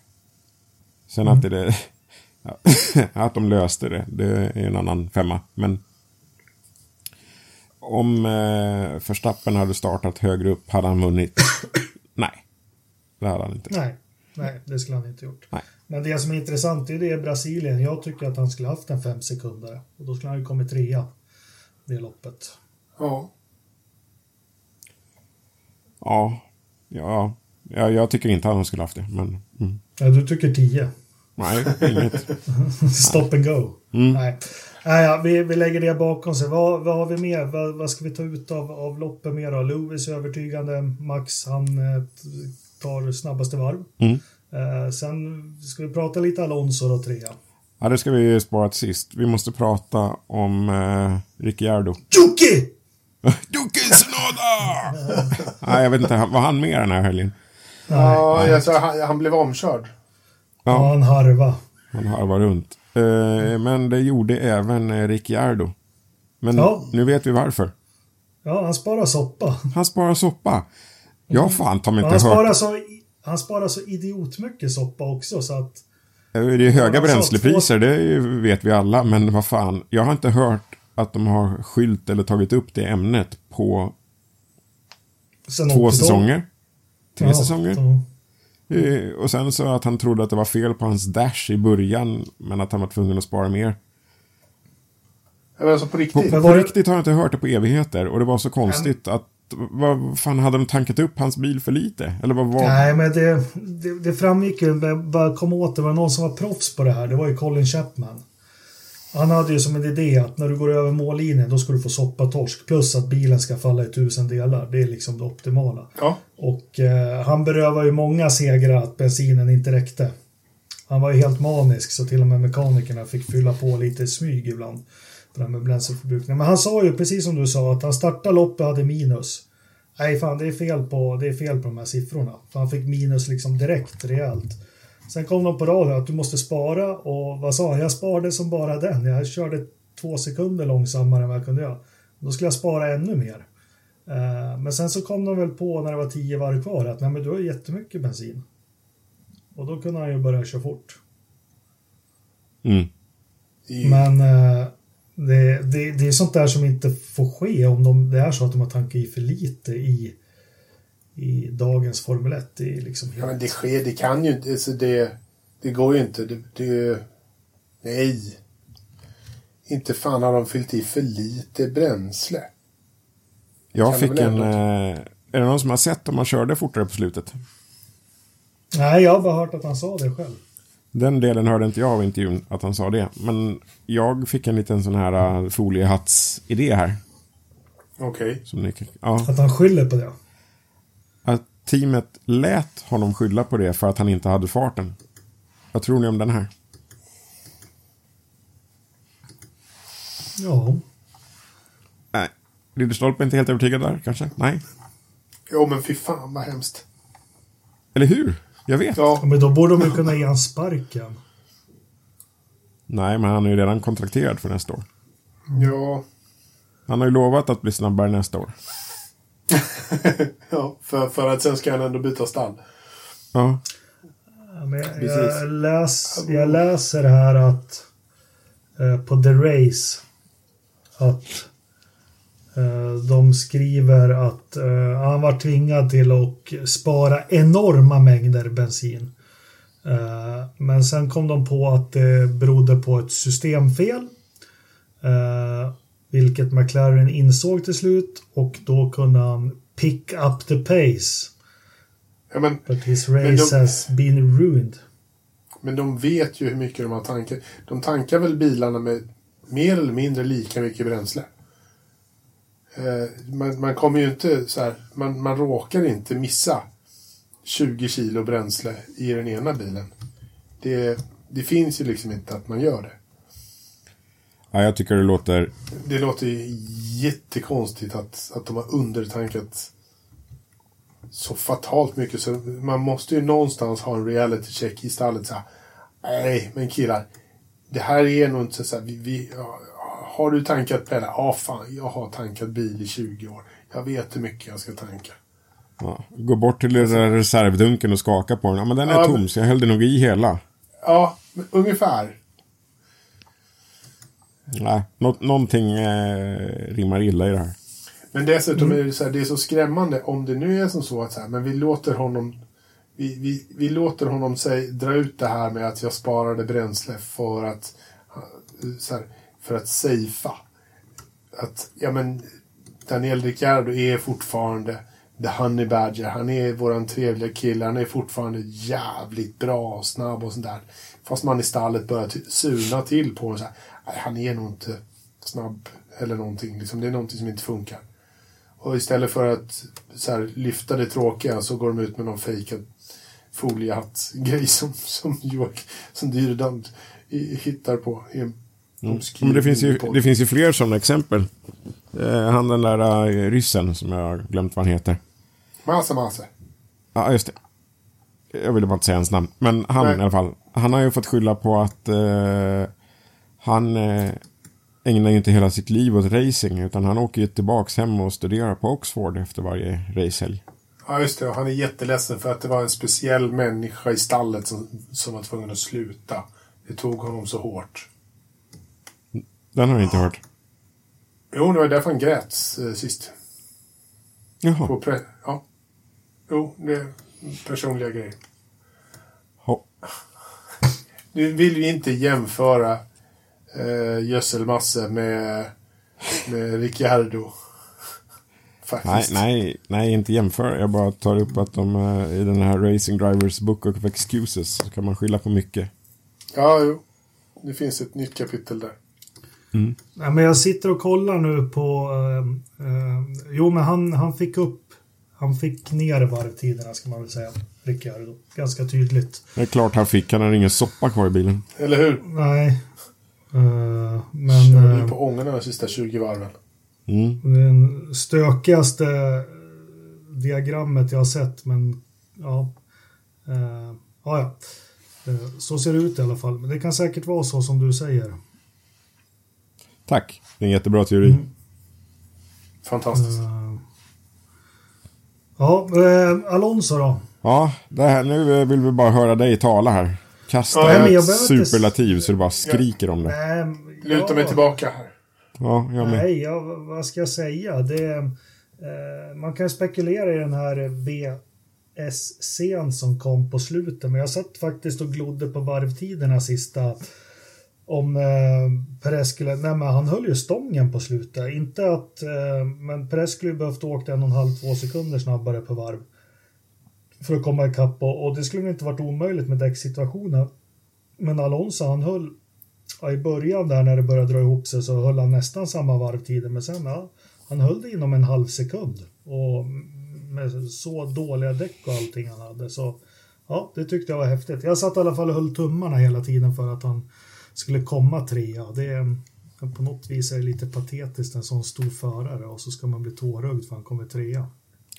Sen att det... Att de löste det, det är en annan femma. Men om eh, Verstappen hade startat högre upp, hade han vunnit? Nej, det hade han inte. Nej, nej, det skulle han inte gjort. Nej. Men det som är intressant är det är Brasilien. Jag tycker att han skulle haft en fem sekunder och då skulle han ju kommit trea det loppet. ja. Ja, ja, ja, jag tycker inte att han skulle haft det. Men mm. Ja, du tycker tio. nej, inget. Stop and go. Mm. Nej, nej ja, vi, vi lägger det bakom sig. Vad, vad har vi mer? Vad, vad ska vi ta ut av, av loppet mer då? Lewis är övertygande. Max, han eh, tar snabbaste varv. Mm. Eh, sen ska vi prata lite Alonso då, trea. Ja, det ska vi spara till sist. Vi måste prata om eh, Ricciardo. Jocke! Jocke Tsunoda! Nej, jag vet inte. Var han med den här helgen? Ja, jag sa, han, han blev omkörd. Ja, Ja, han harva. han harvar runt. Eh, men det gjorde även eh, Ricciardo. Men Ja. nu vet vi varför. Ja, han sparar soppa. Han sparar soppa. Jag har fan ta mig Han inte sparar, hört. så, han sparar så idiotmycket soppa också så att... Det är höga bränslepriser, det vet vi alla. Men vad fan, jag har inte hört att de har skylt eller tagit upp det ämnet på Sen två 80-tal. säsonger. Tre Ja, säsonger. ja. Eh, Och sen så att han trodde att det var fel på hans dash i början, men att han var tvungen att spara mer. Alltså på På, riktigt. På det- riktigt har jag inte hört det på evigheter och det var så konstigt att vad fan hade de tankat upp hans bil för lite? Eller vad var Nej, men det, det, det framgick ju, bara kom åt, det var någon som var proffs på det här. Det var ju Colin Chapman. Han hade ju som en idé att när du går över mållinjen då ska du få soppa torsk. Plus att bilen ska falla i tusen delar. Det är liksom det optimala. Ja. Och eh, han berövar ju många segrar att bensinen inte räckte. Han var ju helt manisk så till och med mekanikerna fick fylla på lite i smyg ibland. För det här med bränsleförbrukning. Men han sa ju precis som du sa att han startade loppet hade minus. Nej fan det är fel på, det är fel på de här siffrorna. För han fick minus liksom direkt rejält. Sen kom de på radion att du måste spara och vad sa han? Jag sparade som bara den. Jag körde två sekunder långsammare än vad jag kunde göra. Då skulle jag spara ännu mer. Eh, Men sen så kom de väl på när det var tio varv kvar att nej men du har jättemycket bensin. Och då kunde han ju börja köra fort. Mm. Men eh, det, det, det är sånt där som inte får ske om de, det är så att de har tankat i för lite i, i dagens Formel 1. Det är liksom Ja, men det sker, det kan ju inte, alltså det, det går ju inte. Det, det, nej. Inte fan har de fyllt i för lite bränsle. Jag Kan fick en, ändå eh, Är det någon som har sett om han körde fortare på slutet? Nej, jag har bara hört att han sa det själv. Den delen hörde inte jag av intervjun, att han sa det. Men jag fick en liten sån här uh, foliehatts-idé här. Okej. Ni, ja, Att han skyller på det. att teamet lät honom skylla på det för att han inte hade farten. Vad tror ni om den här? Ja. Nej. Ridderstolpe är inte helt övertygad där, kanske? Nej. Jo, men fy fan vad hemskt. Eller hur? Jag vet. Ja, Men då borde de ju kunna ge han sparken. Nej, men han är ju redan kontrakterad för nästa år. ja, Han har ju lovat att bli snabbare nästa år. ja för, för att sen ska han ändå byta stall. Ja. Men jag, Precis. jag, läs, jag läser här att eh, på The Race att de skriver att eh, han var tvingad till att spara enorma mängder bensin. Eh, men sen kom de på att det berodde på ett systemfel. Eh, vilket McLaren insåg till slut och då kunde han pick up the pace. Ja, men, But his race de- has been ruined. men de vet ju hur mycket de har tankat. De tankar väl bilarna med mer eller mindre lika mycket bränsle. Eh, man, man kommer ju inte så här, man, man råkar inte missa 20 kilo bränsle i den ena bilen. Det, det finns ju liksom inte att man gör det. ja, jag tycker det låter... Det låter jättekonstigt att, att de har undertankat så fatalt mycket. Så man måste ju någonstans ha en reality check i stallet. Så här, Nej, men killar. Det här är nog inte så här. Vi, vi, ja, har du tankat Pelle? Ja, fan. Jag har tankat bil i 20 år. Jag vet hur mycket jag ska tanka. Ja, gå bort till den där reservdunken och skaka på den. Ja, men den är Ja, tom, men- så jag hällde nog i hela. Ja, ungefär. Nej, nå någonting eh, rimmar illa i det här. Men dessutom är det så här, det är så skrämmande om det nu är som så att så här, men vi låter honom vi, vi, vi låter honom säg, dra ut det här med att jag sparade bränsle för att eh, så här, för att safea. Att, ja men Daniel Ricciardo är fortfarande the honey badger. Han är våran trevliga kille. Han är fortfarande jävligt bra och snabb och sånt där. Fast man i stallet börjar surna till på honom. Han är nog inte snabb eller någonting. Liksom, det är någonting som inte funkar. Och istället för att så här, lyfta det tråkiga så går de ut med någon fejkad foliehatt-grej som, som, som Dyredand hittar på. I en obskyr Men det finns, ju, det finns ju fler sådana exempel. Eh, han den där eh, ryssen som jag har glömt vad han heter. Massa, massa. Ja, just det. Jag ville bara inte säga hans namn. Men han Nej. i alla fall. Han har ju fått skylla på att eh, han eh, ägnar ju inte hela sitt liv åt racing. Utan han åker ju tillbaks hem och studerar på Oxford efter varje racehelg. Ja, just det. Och han är jätteledsen för att det var en speciell människa i stallet som, som var tvungen att sluta. Det tog honom så hårt. Den har jag inte hört. Jo, det var därför han grät eh, sist. Jaha. På pre- ja. Jo, det är personliga grejer. Ha. Nu vill vi inte jämföra eh, gödselmasse med, med Ricciardo. Nej, Faktiskt. nej, nej, inte jämföra. Jag bara tar upp att de eh, i den här Racing Drivers Book of Excuses så kan man skylla på mycket. Ja, jo. Det finns ett nytt kapitel där. Nej, men jag sitter och kollar nu på... Eh, eh, jo, men han, han fick upp... Han fick ner varvtiderna ska man väl säga. Ricciardo. Ganska tydligt. Det är klart han fick. Han hade ingen soppa kvar i bilen. Eller hur? Nej. Eh, men... Körde eh, på ångorna de sista 20 varven. Mm. Den stökigaste diagrammet jag har sett, men ja. Eh, ja, ja. Eh, så ser det ut i alla fall. Men det kan säkert vara så som du säger. Tack. Det är en jättebra teori. Fantastiskt. Eh, ja, eh, Alonso då? Ja, det här, nu vill vi bara höra dig tala här. Kasta Ja, men ett jag behöver inte- superlativ så du bara skriker om det. Nej, Luta ja, mig tillbaka här. Ja, jag med. Nej, ja, vad ska jag säga? Det, eh, man kan spekulera i den här VSC'n som kom på slutet, men jag satt faktiskt och glodde på varvtiderna sista om eh, Perez skulle, nej men han höll ju stången på slutet. Inte att, eh, men Perez skulle behövt åkt en och en halv, två sekunder snabbare på varv. För att komma ikapp och, och det skulle inte varit omöjligt med däcksituationen. Men Alonso han höll, ja, i början där när det började dra ihop sig så höll han nästan samma varvtider. Men sen, ja, han höll det inom en halv sekund. Och med så dåliga däck och allting han hade. Så ja, det tyckte jag var häftigt. Jag satt i alla fall och höll tummarna hela tiden för att han skulle komma trea. Det är, på något vis är det lite patetiskt en sån stor förare och så ska man bli tårögd för han kommer trea.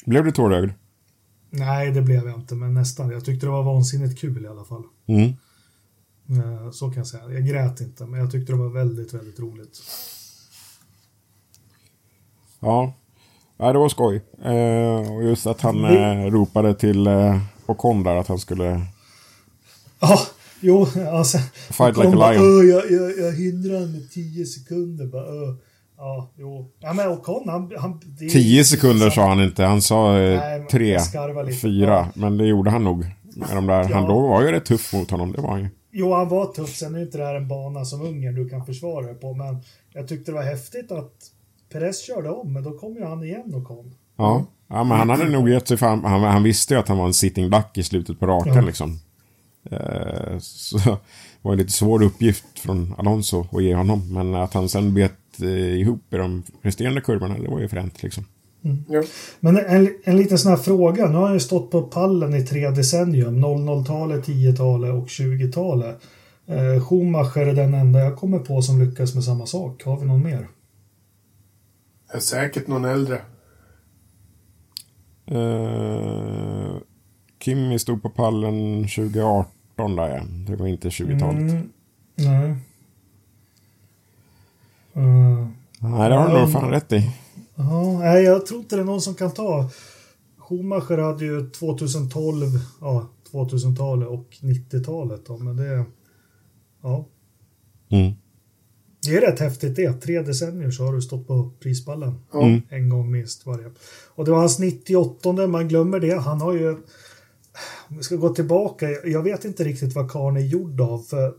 Blev du tårögd? Nej, det blev jag inte, men nästan. Jag tyckte det var vansinnigt kul i alla fall. Mm. Eh, Så kan jag säga. Jag grät inte, men jag tyckte det var väldigt, väldigt roligt. Ja. ja, det var skoj. Eh, och just att han Vi- eh, ropade till Ocon där att han skulle... Ja, jo, alltså. Fight like a lion. "Öh, jag, jag, jag hindrar honom med 10 sekunder. Bara, "Öh." Ja, jo. Ja, men Ocon, han... han det 10 sekunder sa han inte. Han sa eh, Nej, tre, fyra. Ja. Men det gjorde han nog. Med de där. Han Ja. då var ju rätt tuff mot honom. Det var han ju. Jo, han var tuff. Sen är inte det här en bana som Ungern du kan försvara dig på. Men jag tyckte det var häftigt att Perez körde om, men då kom ju han igen och kom. Ja. ja, men han hade nog gett sig fan. Han, han visste ju att han var en sitting duck i slutet på rakan Ja. liksom. Eh, så det var en lite svår uppgift från Alonso att ge honom. Men att han sen bet eh, ihop i de resterande kurvorna, det var ju fränt liksom. Ja. Men en, en liten sån här fråga. Nu har han ju stått på pallen i tre decennium. 00-talet, 10-talet och 20-talet. Eh, Schumacher är den enda jag kommer på som lyckas med samma sak. Har vi någon mer? Det är säkert någon äldre. Eh, Kimmy stod på pallen 2018 där ja. Det var inte 20-talet. Mm, nej. Eh, Nej, det har du nog fan rätt i. Ja, nej, jag tror inte det är någon som kan ta. Schumacher hade ju 2012, ja, 2000-talet och 90-talet då, men det... Ja, Mm. det är rätt häftigt det. Tre decennier så har du stått på prispallen. Mm. En gång minst varje. Och det var hans 98 man glömmer det. Han har ju... Om vi ska gå tillbaka, jag vet inte riktigt vad karln är gjord av. För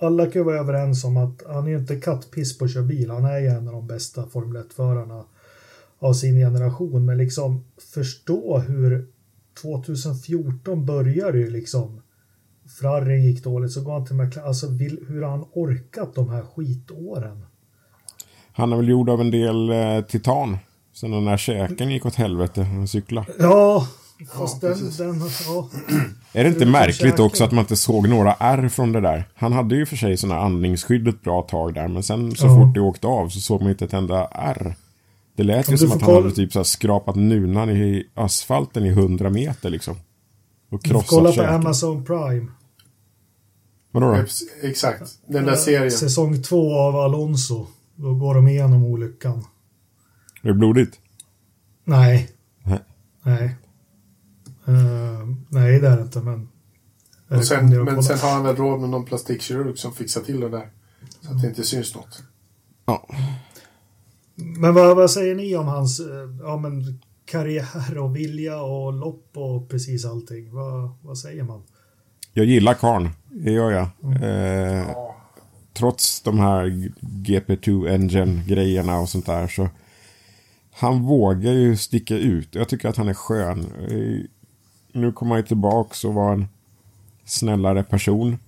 alla kan ju vara överens om att han är ju inte kattpiss på att köra bil. Han är ju en av de bästa Formel 1-förarna av sin generation. Men liksom förstå hur 2014 började ju liksom. Ferrari gick dåligt, så går han till McLaren. Alltså vill, hur har han orkat de här skitåren? Han är väl gjord av en del eh, titan. Sen den där käken gick åt helvete när han cyklade. Ja, fast Ja, den, den, ja. Är det inte märkligt också att man inte såg några R från det där? Han hade ju för sig sådana andningsskydd ett bra tag där. Men sen så Ja. fort det åkte av så såg man inte ett enda R. Det lät Om ju som att han kolla- hade typ så här skrapat nunan i asfalten i 100 meter liksom. Och krossat kolla på käken. Amazon Prime. Vadå då? Ex- Exakt. Den där Eh, serien. Säsong två av Alonso. Då går de igenom olyckan. Är det blodigt? Nej. Nej. Nej. Eh, nej, det är det inte, men... Och sen, men sen har han väl råd med någon plastikkirurg som fixar till det där. Så att det inte syns något. Ja. Men vad, vad säger ni om hans eh, ja, men, karriär och vilja och lopp och precis allting? Vad, vad säger man? Jag gillar karn. Det gör jag. Eh, Ja. trots de här GP2 Engine-grejerna och sånt där så han vågar ju sticka ut. Jag tycker att han är skön. Nu kommer han ju tillbaks och var en snällare person.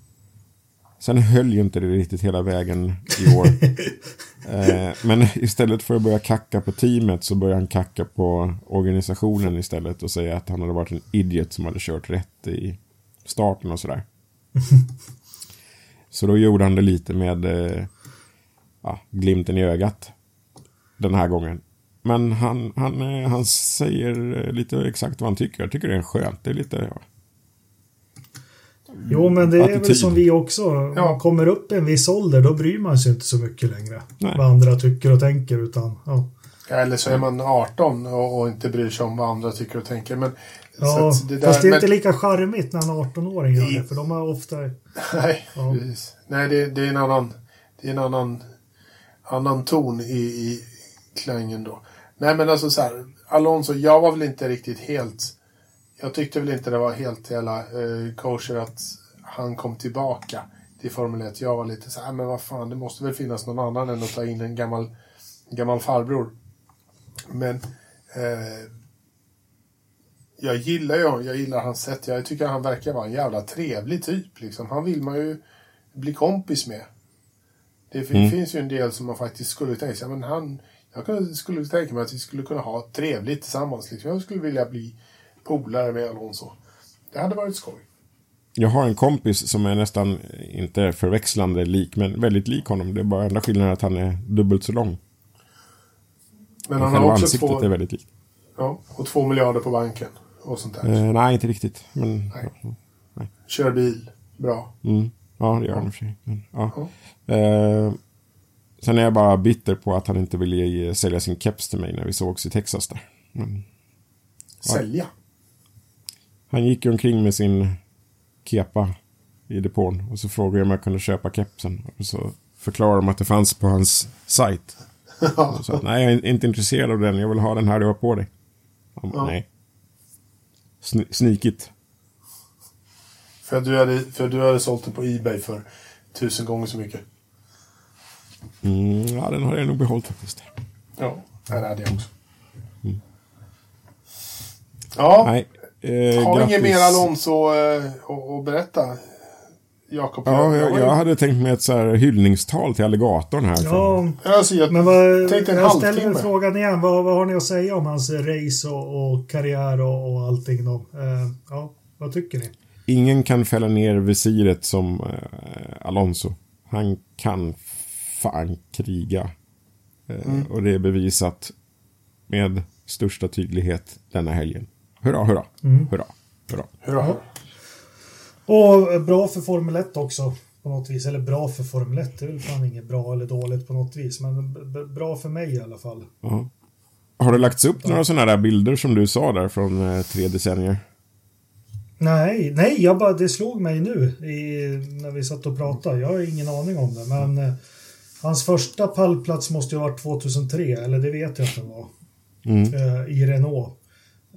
Sen höll ju inte det riktigt hela vägen i år. eh, men istället för att börja kacka på teamet så börjar han kacka på organisationen istället och säga att han hade varit en idiot som hade kört rätt i starten och sådär. Så då gjorde han det lite med eh, ja, glimten i ögat. Den här gången. Men han, han, eh, han säger eh, lite exakt vad han tycker. Jag tycker det är skönt. Det är lite... Ja. Jo, men det är väl Attityd. som vi också. Om Ja. man kommer upp i en viss ålder, då bryr man sig inte så mycket längre. Nej. Vad andra tycker och tänker, utan ja. Eller så är man 18 och, och inte bryr sig om vad andra tycker och tänker. Men, Ja, så att det där, fast det är men, inte lika charmigt när en 18-åring gör det, för de har ofta... Nej, Ja. precis. Nej det, det är en annan, det är en annan, annan ton i, i klangen då. Nej men alltså så här, Alonso, jag var väl inte riktigt helt... Jag tyckte väl inte det var helt jävla eh, kosher att han kom tillbaka. till Formel 1. Jag var lite så här, men vad fan, det måste väl finnas någon annan än att ta in en gammal, gammal farbror. Men eh, jag gillar ju jag gillar hans sätt. Jag tycker han verkar vara en jävla trevlig typ. Liksom. Han vill man ju bli kompis med. Det Mm. finns ju en del som man faktiskt skulle tänka sig, men han, jag skulle tänka mig att vi skulle kunna ha trevligt tillsammans. Liksom. Jag skulle vilja bli polare med Alonso. Det hade varit skoj. Jag har en kompis som är nästan, inte förväxlande lik, men väldigt lik honom. Det är bara enda skillnaden att han är dubbelt så lång. Men han har också ansiktet två, är väldigt likt. ja, och två miljarder på banken. Och sånt där. Eh, nej, inte riktigt. Men, Nej. Kör bil. Bra. mm, ja, det gör han i och för sig. Men, ja. Eh, sen är jag bara bitter på att han inte ville ge, sälja sin keps till mig när vi sågs i Texas där. Men, Sälja. han gick ju omkring med sin kepa i depån och så frågade jag om jag kunde köpa kepsen. Och så förklarade de att det fanns på hans sajt. Och så, nej, jag är inte intresserad av den. Jag vill ha den här du har på dig. Han bara, Ja. nej. Sn- snikigt. För att du hade, för att du hade sålt den på Ebay för tusen gånger så mycket. Mm, ja, den har jag nog behållit faktiskt. Ja, det hade jag också. Ja, Nej. Eh, har vi inget mer Alonso eh, att- berätta? Jakob? Ja, jag, jag hade tänkt mig ett så här hyllningstal till alligatorn här. Ja, Alltså, jag men vad, tänkte en jag ställer frågan igen. Vad, vad har ni att säga om hans race och, och karriär och, och allting då? Eh, ja, vad tycker ni? Ingen kan fälla ner visiret som eh, Alonso. Han kan fan kriga. Mm. Och det är bevisat med största tydlighet denna helgen. Hurra, hurra, Mm. hurra, hurra. Hurra. Och bra för Formel 1 också. På något vis. Eller bra för Formel 1. Det är väl fan inget bra eller dåligt på något vis. Men bra för mig i alla fall. Ja. Har det lagts upp några sådana där bilder som du sa där från eh, tre decennier? Nej, nej, jag bara, det slog mig nu i, när vi satt och pratade. Jag har ingen aning om det, men eh, hans första pallplats måste ju ha varit 2003, eller det vet jag att det var. Mm. Eh, I Renault.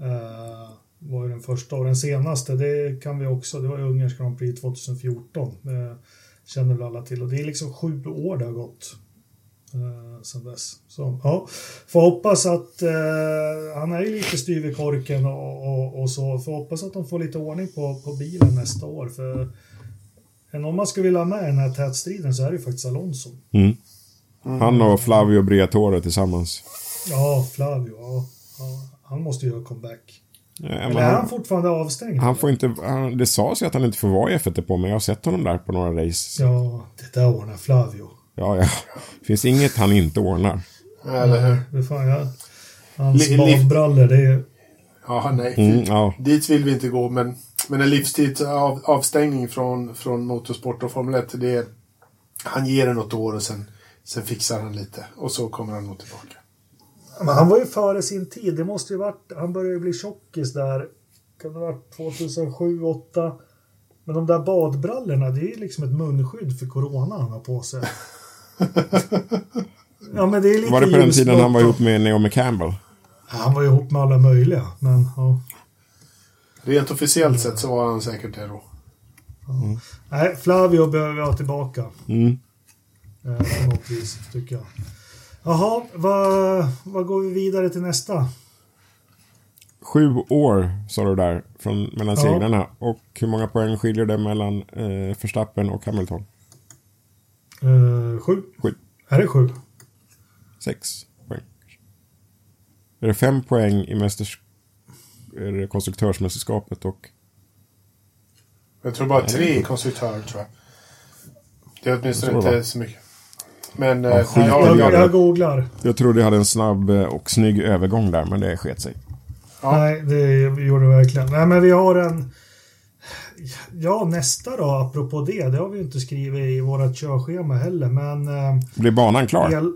Eh, var ju den första och den senaste, det kan vi också, det var Ungerns Grand Prix 2014. Eh, känner väl alla till och det är liksom sju år det har gått. Eh, sen dess. Så, ja. Får hoppas att eh, han är ju lite styv i korken och, och, och så. Får hoppas att de får lite ordning på, på bilen nästa år. För än om man skulle vilja ha med i den här tätstriden så är det ju faktiskt Alonso. Mm. Han och Flavio Briatore tillsammans. Ja, Flavio. Ja, ja, han måste ju göra comeback. Ja, men Eller är han han, fortfarande avstängd? han får inte, han, det sades ju att han inte får vara i F1 på men jag har sett honom där på några race. Ja, det där ordnar Flavio. Ja, ja. Det finns inget han inte ordnar. Eller hur? Det fan, ja. Hans badbrallor, det är... Ja, nej. Mm, ja. Dit vill vi inte gå, men, men en livstidsavstängning av, avstängning från, från motorsport och Formel 1, det är, han ger det något år och sen, sen fixar han lite. Och så kommer han nog tillbaka. Men han var ju före sin tid. Det måste ju varit... Han började ju bli tjockis där. Kan det ha varit 2007, 2008? Men de där badbrallorna, det är ju liksom ett munskydd för corona han har på sig. ja, men det är lite Var det på den tiden han var ihop med Naomi Campbell? Han var ju ihop med alla möjliga, men ja. Rent officiellt sett så var han säkert det då. Nej, Flavio behöver vi ha tillbaka. Mm. Eh, på något vis, tycker jag. Jaha, vad, vad går vi vidare till nästa? Sju år, sa du där, från, mellan Ja. segrarna. Och hur många poäng skiljer det mellan eh, Verstappen och Hamilton? Eh, sju. Sju. Är det sju? Sex poäng. Är det fem poäng i mästers... Är det konstruktörsmästerskapet och... Jag tror bara tre det är i konstruktör, tror jag. Det är åtminstone Jag det inte så mycket. Men eh, Ja, ja, skit ja, jag, det. ja, jag googlar. Jag trodde jag hade en snabb eh, och snygg övergång där, men det sket sig. Ja. Nej, det gjorde det verkligen. Nej, men vi har en... Ja, nästa då, apropå det. Det har vi ju inte skrivit i vårt körschema heller, men... Eh, Blir banan klar? el...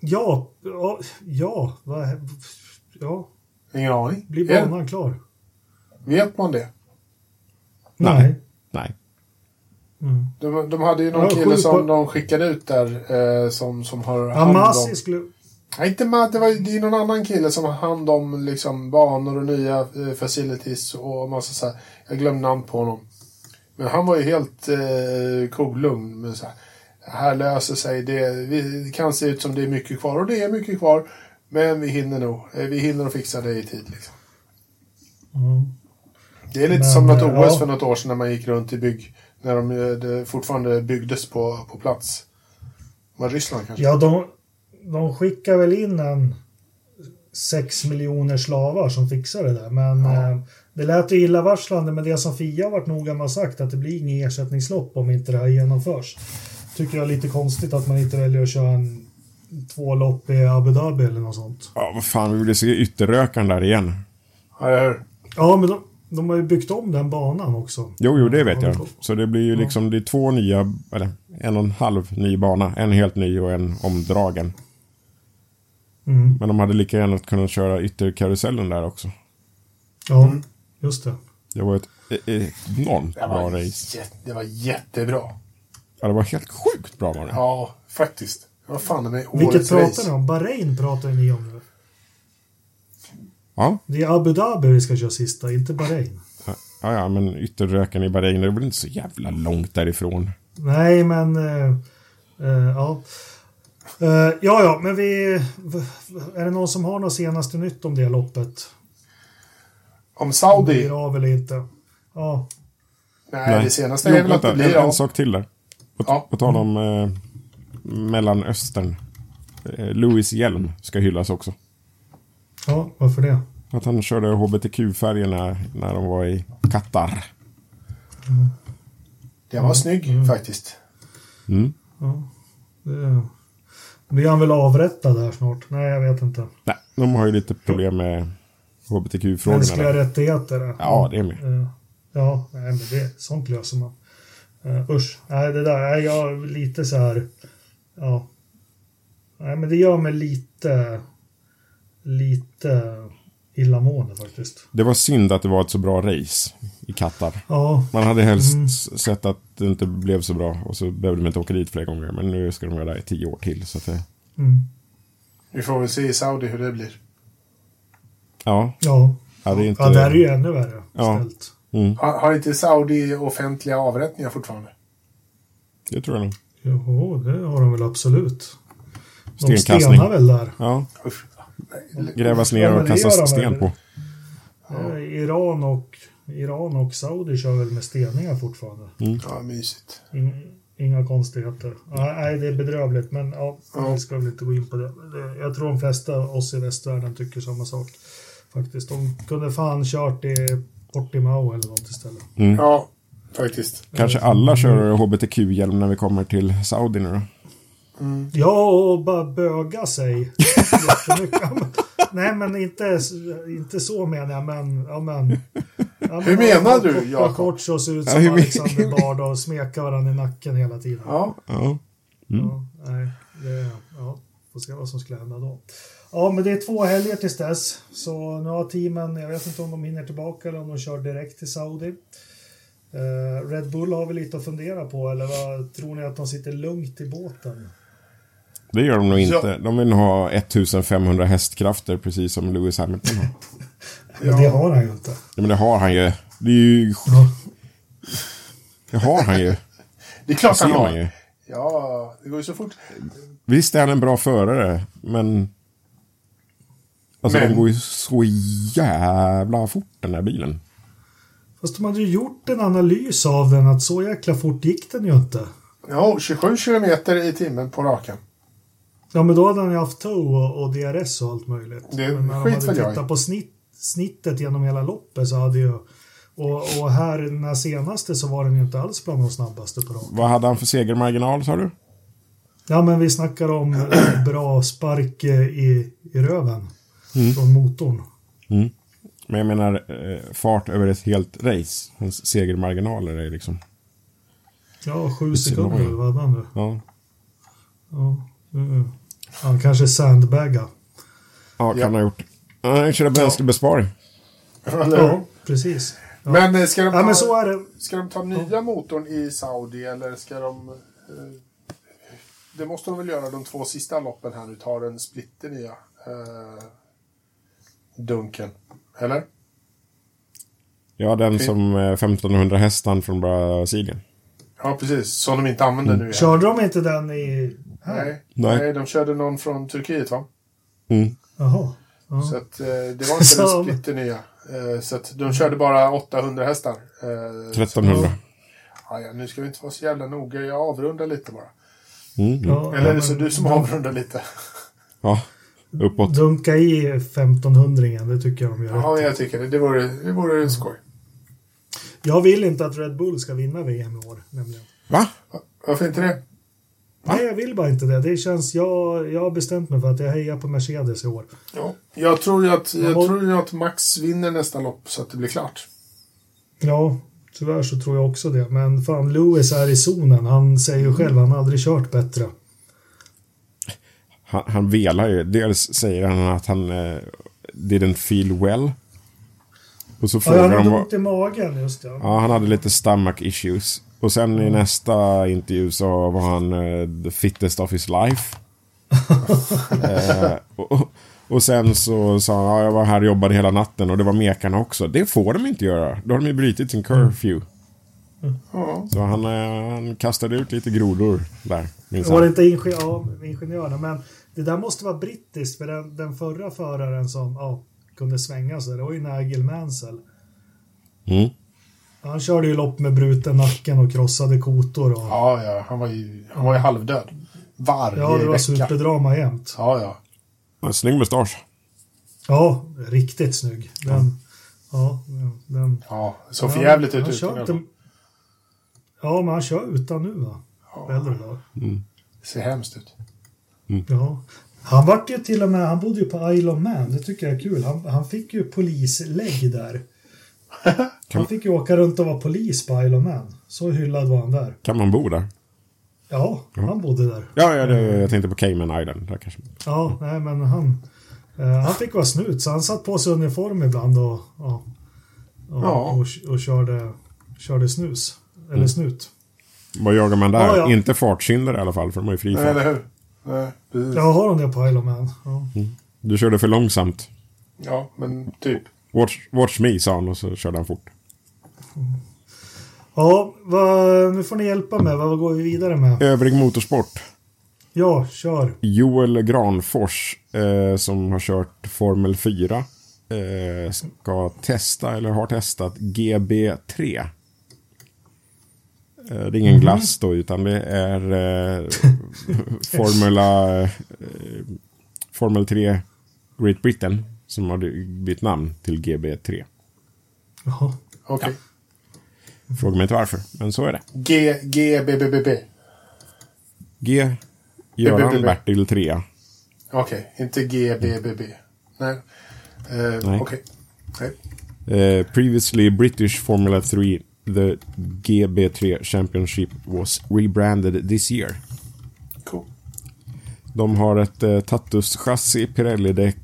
Ja, ja, ja, vad, ja, ingen aning. blir Är- banan klar? Vet man det? Nej. Nej. Mm. De, de hade ju någon Ja, kille som på- de skickade ut där eh, som, som har Ja, hand om... Masi skulle... Nej, inte Matt. Det, var, det är någon annan kille som har hand om liksom, banor och nya eh, facilities och massa så här. Jag glömde namn på honom. Men han var ju helt eh, kolugn. Men så här, här löser sig. Det, vi, det kan se ut som det är mycket kvar. Och det är mycket kvar. Men vi hinner nog. Eh, vi hinner att fixa det i tid. Liksom. Mm. Det är lite Men, som något eh, OS ja. för något år sedan när man gick runt i bygg. När de eh, det fortfarande byggdes på, på plats. Var Ryssland kanske? Ja, de, de skickar väl in en 6 miljoner slavar som fixar det där. Men Ja. eh, det lät ju illavarslande med det som Fia varit noga med att sagt att det blir ingen ersättningslopp om inte det här genomförs. Tycker jag är lite konstigt att man inte väljer att köra en två lopp i Abu Dhabi eller något sånt. Ja, vad fan, vi vill se ytterrökaren där igen. Ja, men de, de har ju byggt om den banan också. Jo, jo, det vet Ja, jag. Så det blir ju liksom, det är två nya, eller en och en halv ny bana. En helt ny och en omdragen. Mm. Men de hade lika gärna kunnat köra ytterkarusellen där också. Ja, Mm. just det. Det var ett eh, enormt Det bra var, race. jätte, det var jättebra. Ja, det var helt sjukt bra var det. Ja, faktiskt. Vad fan är med Vilket pratar ni om? Bahrain pratar ni om nu. Ja, Det är Abu Dhabi vi ska köra sista, inte Bahrain. ja, ja men ytterröken i Bahrain, det är väl inte så jävla långt därifrån. Nej, men... eh, eh, ja. Eh, ja, ja, men vi... Är det någon som har något senaste nytt om det loppet? Om Saudi? Blir av eller inte? Ja. Nej, det senaste Jo, är väl att det blir en, en av. sak till där. På, Ja. på tal om Mellanöstern. Eh, Louis Hjelm ska hyllas också. Ja, varför det? Att han körde HBTQ-färgerna när de var i Qatar. Det var snygg faktiskt. Mm. Ja. Det... Blir han väl avrättad här snart? Nej, jag vet inte. Nej, de har ju lite problem med HBTQ-frågorna. Mänskliga rättigheter. Ja, det är med. Eh, Ja, nej, men det, sånt löser man. Uh, usch, nej, det där är jag lite så här. Ja. Nej, men det gör mig lite, lite illamående faktiskt. Det var synd att det var ett så bra race i Qatar. Ja, Man hade helst Mm. sett att det inte blev så bra och så behövde de inte åka dit fler gånger. Men nu ska de vara där i tio år till. Så att det, mm, Vi får väl se i Saudi hur det blir. ja, ja. ja, det är inte... ja, där är ju ännu värre Ja. ställt. Mm, Har, har inte Saudi offentliga avrättningar fortfarande? det tror jag nog. Jo, det har de väl absolut. De Stenkastning. stenar väl där. Ja, grävas Ja, ner och kastas sten på. Eh, Iran, och, Iran och Saudi kör väl med steningar fortfarande. Ja, mysigt. In- Inga konstigheter. Ja, Nej, det är bedrövligt, men ja, Ja. vi ska väl inte gå in på det. Jag tror de flesta av oss i västvärlden tycker samma sak. Faktiskt. De kunde fan kört i Portimao eller något istället. Ja, faktiskt. Kanske alla kör HBTQ-hjälm när vi kommer till Saudi nu då. Ja, och bara böga sig. Ja, Nej, men inte, inte så menar jag, men... Ja, men ja, men Hur menar du, Jakob? shorts och se ut Ja, som men- Alexander Bard och smeka varandra i nacken hela tiden. Ja, Ja. Ja, nej, det, ja, får se vad som skulle hända då. Ja, men det är två helger tills dess. Så nu har teamen, jag vet inte om de hinner tillbaka eller om de kör direkt till Saudi. Eh, Red Bull har väl lite att fundera på, eller vad tror ni att de sitter lugnt i båten? Det gör de nog Ja. inte. De vill nog ha 1500 hästkrafter precis som Lewis Hamilton har. Men det har han ju inte. Ja, men det har han ju. Det är ju... Ja. Det har han ju. det är klart han man har. ju. Ja, det går ju så fort. Visst är han en bra förare, men... Alltså Men- de går ju så jävla fort den där bilen. Fast de hade ju gjort en analys av den att så jäkla fort gick den ju inte. Ja, 27 kilometer i timmen på raken. Ja, men då hade han ju haft tow och, och DRS och allt möjligt. Det men när de hade tittat på snitt, snittet genom hela loppet så hade ju... Och, och här den här senaste så var den ju inte alls bland de snabbaste på raken. Vad hade han för segermarginal sa du? Ja, men vi snackar om bra spark i, i röven från motorn. Men jag menar eh, fart över ett helt race. Hans segermarginaler är liksom... Ja, sju sekunder, vad hade han nu? Ja, Ja. Han kanske sandbagga. ja kan Ja. ha gjort. Ja, han körde bränslebesparing. Eller? Ja, precis. Ja. Men eh, ska de, Ja, ta, men så är det. ska de ta nya motorn i Saudi eller ska de... Eh, det måste de väl göra de två sista loppen här nu. Ta den splitternya eh, dunken. Eller? Ja, den Okej. som eh, 1500 hästan från Brasilien. Ja, precis. Som de inte använder nu igen. Körde de inte den i... Nej. Nej. Nej. de körde någon från Turkiet va? Mm. Jaha. Ja. Så att, eh, det var inte Så- den splitternya. Eh, så att de körde bara 800 hästar. Eh, 1300. Ja, ja, nu ska vi inte vara så jävla noga. Jag avrundar lite bara. Mm. Mm. Ja, Eller är det så du som avrundar lite? Ja, uppåt. Dunka i 1500 det tycker jag de gör. Ja, jag tycker det. Det vore, det vore skoj. Jag vill inte att Red Bull ska vinna VM i år. Nämligen. Va? Varför inte det? Nej, jag vill bara inte det. Det känns... Jag, jag har bestämt mig för att jag hejar på Mercedes i år. Ja. Jag tror ju att, jag Ja. tror ju att Max vinner nästa lopp så att det blir klart. Ja, tyvärr så tror jag också det. Men fan, Lewis är i zonen. Han säger ju själv han har aldrig kört bättre. Han, han velar ju. Dels säger han att han eh, didn't feel well. Och så Ja, frågar han de hade vad... ont i magen, just det. Ja, han hade lite stomach issues. Och sen i nästa intervju så var han eh, the fittest of his life. eh, och, och sen så sa han, ja, jag var här och jobbade hela natten och det var mekarna också. Det får de inte göra. Då har de ju brutit sin curfew. Ja. Så han, eh, han kastade ut lite grodor där. Var det han. inte ingen, ja, ingenjörerna, men det där måste vara brittiskt för den, den förra föraren som ja, kunde svänga sig, det var ju Nigel Mansell. Mm. Han körde ju lopp med bruten nacken och krossade kotor. Och, ja, Ja, ja. Han var ju, han var ju halvdöd. Varje det var vecka. superdrama jämt. Ja, ja. En snygg mustasch. Ja, riktigt snygg. Den, ja, den, Ja, det såg Ja, för jävligt ut utan inte-. Ja, men han kör utan nu va? Äldre dagar. Det ser hemskt ut. Ja. Han vart ju till och med, han bodde ju på Isle of Man, det tycker jag är kul. Han, han fick ju polislägg där. Han fick ju åka runt och vara polis på Isle of Man. Så hyllad var han där. Kan man bo där? Ja, han bodde där. Ja, ja det, jag tänkte på Cayman Island. Där kanske. Ja, nej men han... Eh, han fick vara snut, så han satt på sig uniform ibland och... Ja, och, Ja. och, och körde, körde snus. Eller snut. Vad jagar man där? Ja, ja. Inte fartsyndare i alla fall, för de är ju fri fart. Nej, precis. Ja, har de det på Isle of Man? Ja. Du körde för långsamt. Ja, men typ. Watch, watch me, sa han och så körde han fort. Ja, vad, nu får ni hjälpa mig. Vad går vi vidare med? Övrig motorsport. Ja, kör. Joel Granfors, eh, som har kört Formel 4, eh, ska testa, eller har testat, GB3. Eh, det är ingen glass då, utan det är eh, Formula, eh, Formel 3 Great Britain som har bytt namn till GB3. Jaha. Okej. Fråga mig inte varför, men så är det. G, G, B, B, B, B. G. B, B, Göran B. Bertil 3. Okej, inte G, B, B, B. Nej. Eh, Nej. Okej. Nej. Uh, previously British Formula 3, the GB3 Championship was rebranded this year. Cool. De har ett uh, Tatus-chassi, Pirelli-däck,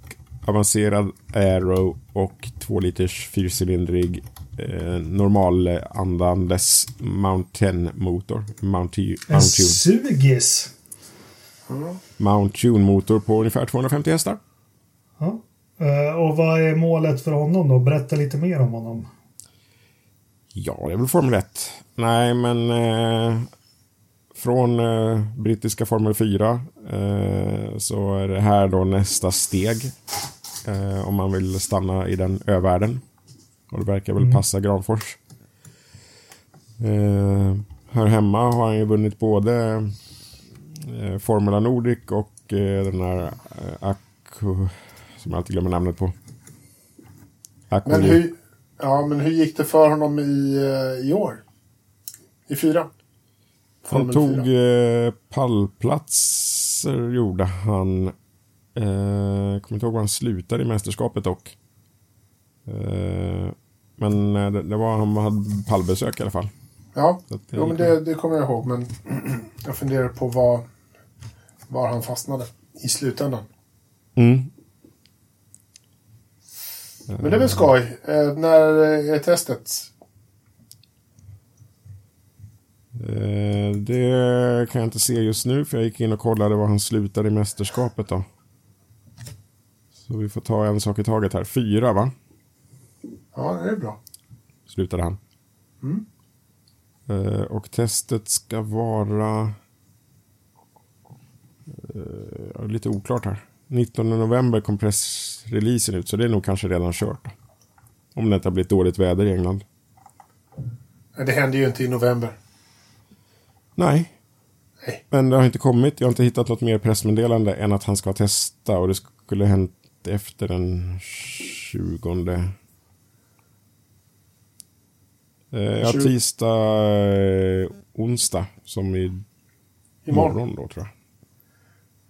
avancerad aero och 2 liters fyrcylindrig uh, normalandandes Mountain-motor. Mount, En sugis. Mount Tune-motor på ungefär 250 hästar. Ja. Eh, och vad är målet för honom då? Berätta lite mer om honom. Ja, det är väl Formel 1. Nej, men eh, från eh, brittiska Formel 4 eh, så är det här då nästa steg. Eh, om man vill stanna i den övärlden. Och det verkar väl passa Granfors. Eh, här hemma har han ju vunnit både eh, Formula Nordic och eh, den här eh, Acco, som jag alltid glömmer namnet på. Acco Men hur, ja, men hur gick det för honom i, eh, i år? I fyra? Han tog eh, pallplatser gjorde han. Eh, kommer inte ihåg var han slutade i mästerskapet dock. Eh, men eh, det, det var han hade pallbesök i alla fall. Ja, att det jo, men det, det kommer jag ihåg. Men jag funderar på var, var han fastnade i slutändan. Mm. Men det är väl skoj. Eh, när är testet? Eh, det kan jag inte se just nu för jag gick in och kollade var han slutade i mästerskapet då. Så vi får ta en sak i taget här. Fyra va? Ja, det är bra. slutade han. Eh, och testet ska vara... eh, lite oklart här. 19 november kom pressreleasen ut, så det är nog kanske redan kört. Om det inte har blivit dåligt väder i England. Det händer ju inte i november. Nej. Nej. Men det har inte kommit. Jag har inte hittat något mer pressmeddelande än att han ska testa. Och det skulle hänt efter den 20. Eh, ja, tisdag, eh, onsdag. Som i Imorgon. morgon då tror jag.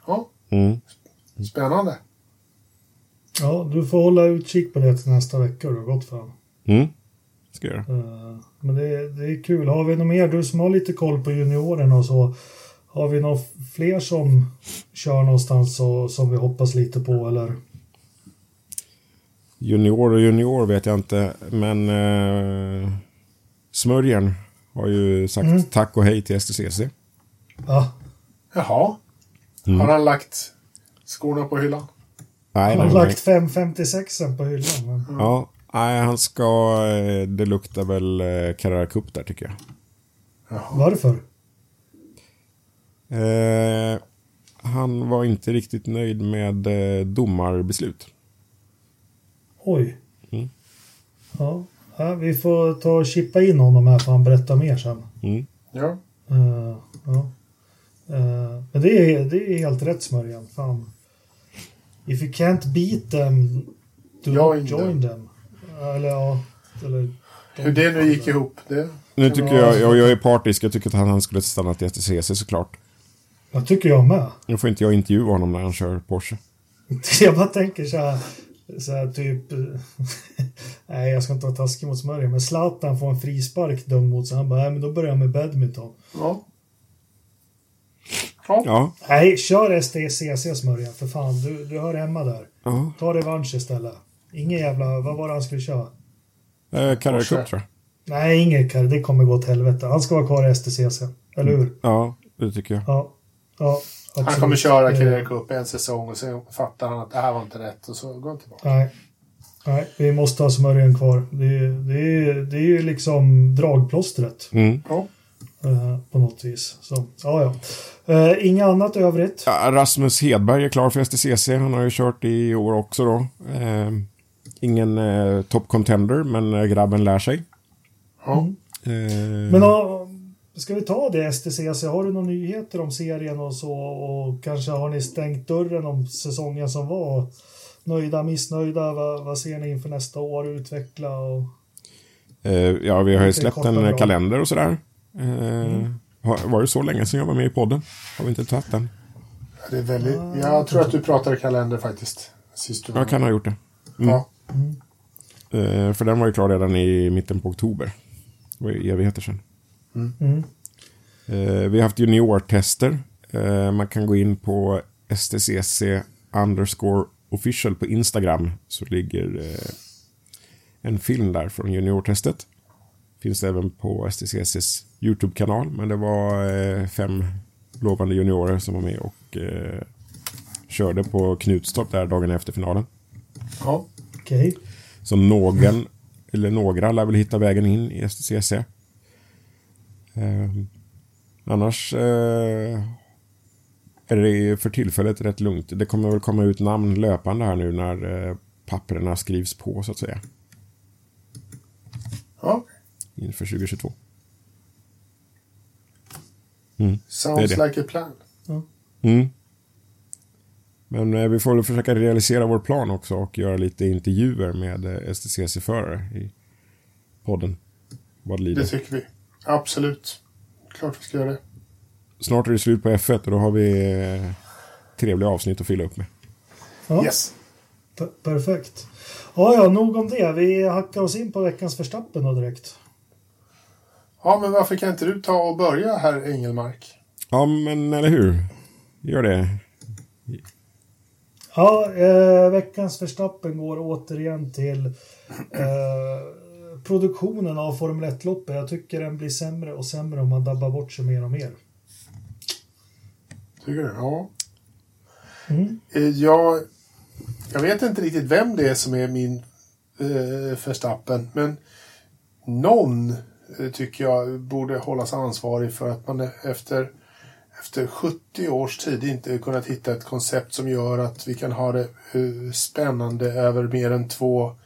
Ja, Mm. Spännande. Ja, du får hålla utkik på det till nästa vecka. Du har gått fram. Mm. Ska jag göra. Eh, Men det, det är kul. Har vi något mer? Du som har lite koll på juniorerna och så. Har vi några fler som kör någonstans och som vi hoppas lite på eller? Junior och junior vet jag inte. Men eh, Smörjen har ju sagt Mm. tack och hej till STCC. Ja, Jaha. Mm. Har han lagt skorna på hyllan? Nej, han har nej, lagt 556 på hyllan. Men... Ja, nej, han ska... eh, Det luktar väl eh, Carrera Cup där tycker jag. Varför? Eh, han var inte riktigt nöjd med eh, domarbeslut. Oj. Mm. Ja. ja, vi får ta och chippa in honom här för han berättar mer sen. Mm. Ja. Eh, ja. Eh, men det är, det är helt rätt Smörjan. Fan. If you can't beat them, do Join join them. Eller ja, eller... Hur det nu gick ihop, det... Nu tycker jag, jag, jag är partisk, jag tycker att han, skulle stannat i STCC såklart. Jag tycker jag med. Nu får inte jag intervjua honom när han kör Porsche. Jag bara tänker så här, så här typ... nej, jag ska inte vara taskig mot Smörjan, men Zlatan får en frispark dömd mot sig. Han bara, nej men då börjar jag med badminton. Ja. Ja. Ja. Nej, kör STCC Smörjan, för fan. Du, du hör hemma där. ja. Ta revansch istället. Ingen jävla... Vad var det han skulle köra? Eh, Carrera. Cup tror jag. Nej, ingen Kar. Det kommer gå åt helvete. Han ska vara kvar i STCC. Eller hur? Ja, det tycker jag. Ja. Ja, Han kommer köra Eh, Carrera Cup en säsong och sen fattar han att det här var inte rätt och så går han tillbaka. Nej. Nej, vi måste ha smörjan kvar. Det, är- det, är, det är ju liksom dragplåstret Mm. Ja. Eh, på något vis. Så, ja, ja. Eh, inget annat övrigt. Ja, Rasmus Hedberg är klar för STCC. Han har ju kört i år också då. Eh, ingen eh, top contender, men eh, grabben lär sig. Ja. Eh, Men ja, ska vi ta det STCC? Har du några nyheter om serien och så? Och kanske har ni stängt dörren om säsongen som var? Nöjda, missnöjda? Vad, vad ser ni inför nästa år? Utveckla och... eh, ja, vi har ju släppt en kalender och sådär. Eh, har, var det så länge sedan jag var med i podden? Har vi inte tagit den? Det är väldigt... Jag tror att du pratade kalender faktiskt. Sist du var Jag kan ha gjort det. Mm. Ja. Eh, för den var ju klar redan i mitten på oktober. Det var ju evigheter sedan. Mm. Eh, vi har haft juniortester. Eh, man kan gå in på STCC underscore official på Instagram. Så ligger eh, en film där från juniortestet. Finns även på STCCs YouTube-kanal. Men det var eh, fem lovande juniorer som var med och eh, körde på Knutstorp där dagen efter finalen. ja. Okej. Så någon, eller några, lär väl hitta vägen in i STCC. Eh, annars eh, är det för tillfället rätt lugnt. Det kommer väl komma ut namn löpande här nu när eh, papperna skrivs på så att säga. ja. Inför 2022. Sounds Det är like a plan. Mm. Men eh, vi får väl försöka realisera vår plan också och göra lite intervjuer med eh, STCC-förare i podden. Vad lider. Det tycker vi. Absolut. Klart vi ska göra det. Snart är det slut på F1 och då har vi eh, trevliga avsnitt att fylla upp med. Ja, Yes. per- perfekt. Ja, ja, nog om det. Vi hackar oss in på veckans förstappen då direkt. Ja, men varför kan inte du ta och börja, herr Engelmark? Ja, men eller hur? Gör det. Ja, eh, veckans förstappen går återigen till eh, produktionen av Formel 1-loppet. Jag tycker den blir sämre och sämre om man dabbar bort sig mer och mer. Tycker du? Ja. Mm. Eh, Jag, jag vet inte riktigt vem det är som är min eh, Verstappen, men någon tycker jag borde hållas ansvarig för att man efter, efter 70 års tid inte kunnat hitta ett koncept som gör att vi kan ha det eh, spännande över mer än två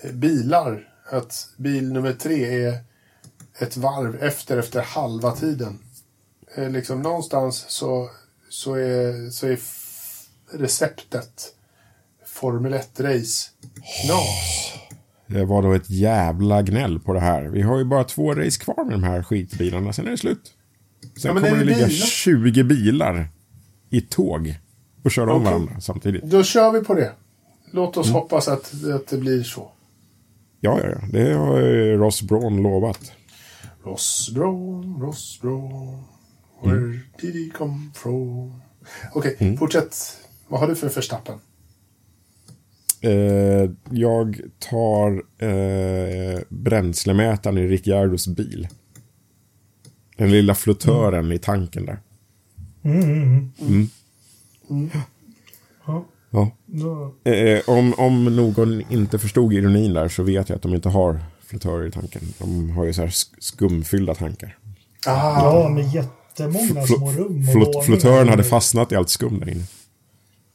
eh, bilar. Att bil nummer tre är ett varv efter efter halva tiden. Eh, liksom någonstans så, så är, så är receptet Formel 1-race knas. Det var då ett jävla gnäll på det här. Vi har ju bara två race kvar med de här skitbilarna, sen är det slut. Sen Ja, kommer det det ligga bilar? 20 bilar i tåg och köra om Okej. varandra samtidigt. Då kör vi på det. Låt oss hoppas att, att det blir så. Ja, ja, ja. Det har ju Ross Braun lovat. Ross Brown, Ross Brown, where did he come from? Okej, fortsätt. Vad har du för förstappen? Eh, jag tar eh, bränslemätaren i Ricciardos bil. Den lilla flottören i tanken där. Mm, mm, mm. Mm. Ja, Ja. Eh, om, om någon inte förstod ironin där så vet jag att de inte har flottörer i tanken. De har ju så här sk- skumfyllda tankar. Ah, ja, med jättemånga små rum flottören hade fastnat i allt skum där inne.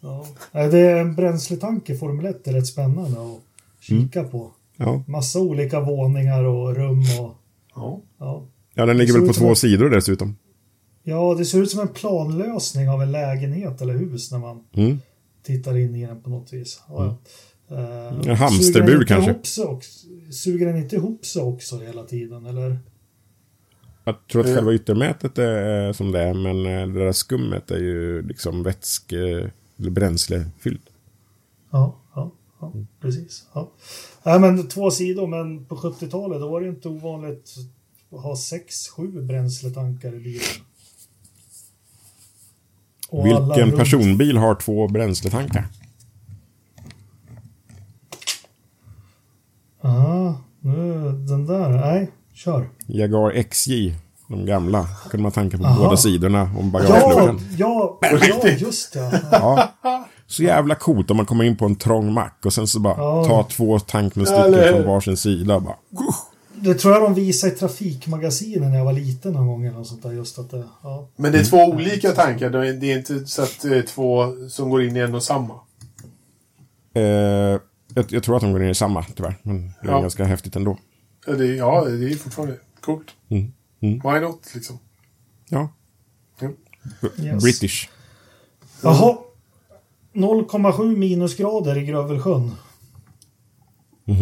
Ja. Det är en bränsletank i Formel 1 är rätt spännande att kika på. Ja. Massa olika våningar och rum och... ja. Ja. ja, den ligger väl på två en- sidor dessutom. ja, det ser ut som en planlösning av en lägenhet eller hus när man Mm. tittar in i den på något vis. Ja, ja. Eh, En hamsterbur kanske? också- Suger den inte ihop sig också hela tiden, eller? Jag tror att Eh. själva yttermätet är som det är, men eh, det där skummet är ju liksom vätske eller bränslefyllt. Ja, ja, ja precis. Ja. Nej, men två sidor, men på 70-talet då var det inte ovanligt att ha sex, sju bränsletankar i bilen. Och Vilken personbil har två bränsletankar? Ja, nu den där. Nej, kör. Jaguar XJ, de gamla. kunde man tanka på Aha. båda sidorna om Ja, bagageluckan. ja, ja, just det. Ja. Ja. Så jävla coolt om man kommer in på en trång mack och sen så bara Ja. ta två tankmunstycken Eller- från varsin sida och bara... Det tror jag de visade i Trafikmagasinen när jag var liten någon gång eller något sånt där. Just att det, ja. Men det är två olika tankar. Det är inte så att det är två som går in i en och samma. Eh, jag, jag tror att de går ner i samma tyvärr. Men det är Ja. ganska häftigt ändå. Ja, det är, ja, det är fortfarande coolt. Mm. Mm. Why not, liksom? Ja. Ja. B- Yes. British. Jaha. 0,7 minusgrader i Grövelsjön.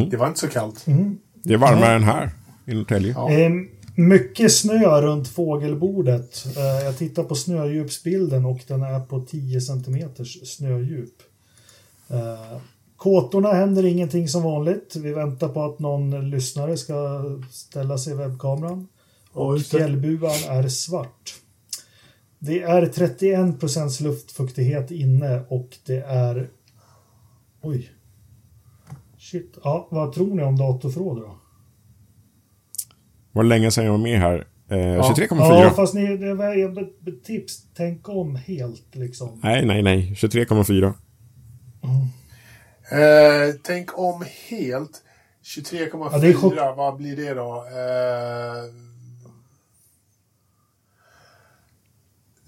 Det var inte så kallt. Det är varmare än här i Norrtälje. Ja. Eh, mycket snö runt fågelbordet. Eh, jag tittar på snödjupsbilden och den är på 10 centimeters snödjup. Eh, kåtorna händer ingenting som vanligt. Vi väntar på att någon lyssnare ska ställa sig i webbkameran. Det. Fjällbuan är svart. Det är 31 procents luftfuktighet inne och det är... Oj. Shit. Ja, vad tror ni om datorförråd då? Var länge sedan jag var med här? Eh, 23,4. Ja, fast ni, det var ett tips. Tänk om helt liksom. Nej, nej, nej. 23,4. Eh, tänk om helt. 23,4. Ja, Vad blir det då? Eh,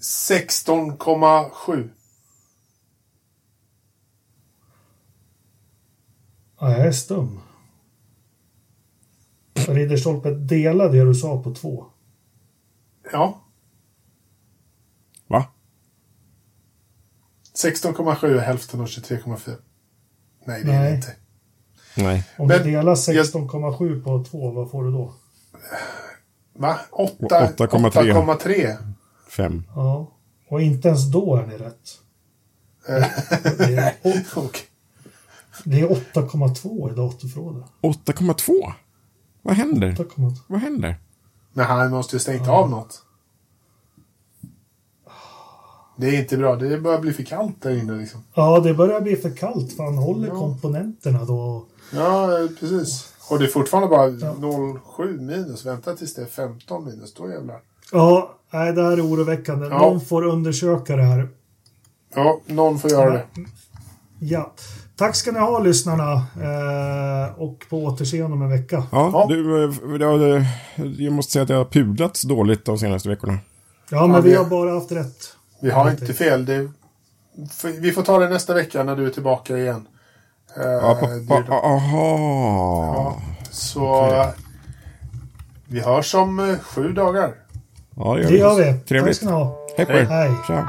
16,7. Ja, jag är stum. Ridderstolpe, dela det du sa på två. Ja, Va? 16,7 är hälften av 23,4. Nej, det är Nej. det inte. Nej. Om Men- du delar 16,7 på två, vad får du då? Va? 8, 8,3. 8,3. 5. Ja, och inte ens då är ni rätt. Det är, Okej. det är 8,2 i datorförrådet. 8,2? Vad händer? 8,2. Vad händer? Men han måste ju stängt av något. Det är inte bra. Det börjar bli för kallt där inne liksom. Ja, det börjar bli för kallt. Fan, håller Ja. komponenterna då? Ja, precis. Och det är fortfarande bara Ja. 0,7 minus. Vänta tills det är 15 minus. Då jävlar. Ja, nej, det här är oroväckande. Ja. Någon får undersöka det här. Ja, någon får göra det. Ja. tack ska ni ha lyssnarna. Eh, och på återseende om en vecka. Ja. Du, eh, det, det, jag måste säga att jag har pudlats dåligt de senaste veckorna. Ja, men Ja, vi det- har bara haft rätt. Vi har inte fel. Det, vi får ta det nästa vecka när du är tillbaka igen. Eh, aha. ja, så vi hörs om eh, sju dagar. Ja, det Det gör vi. Tack Trevligt. ska ni ha. Hej på er. Hej. Tja.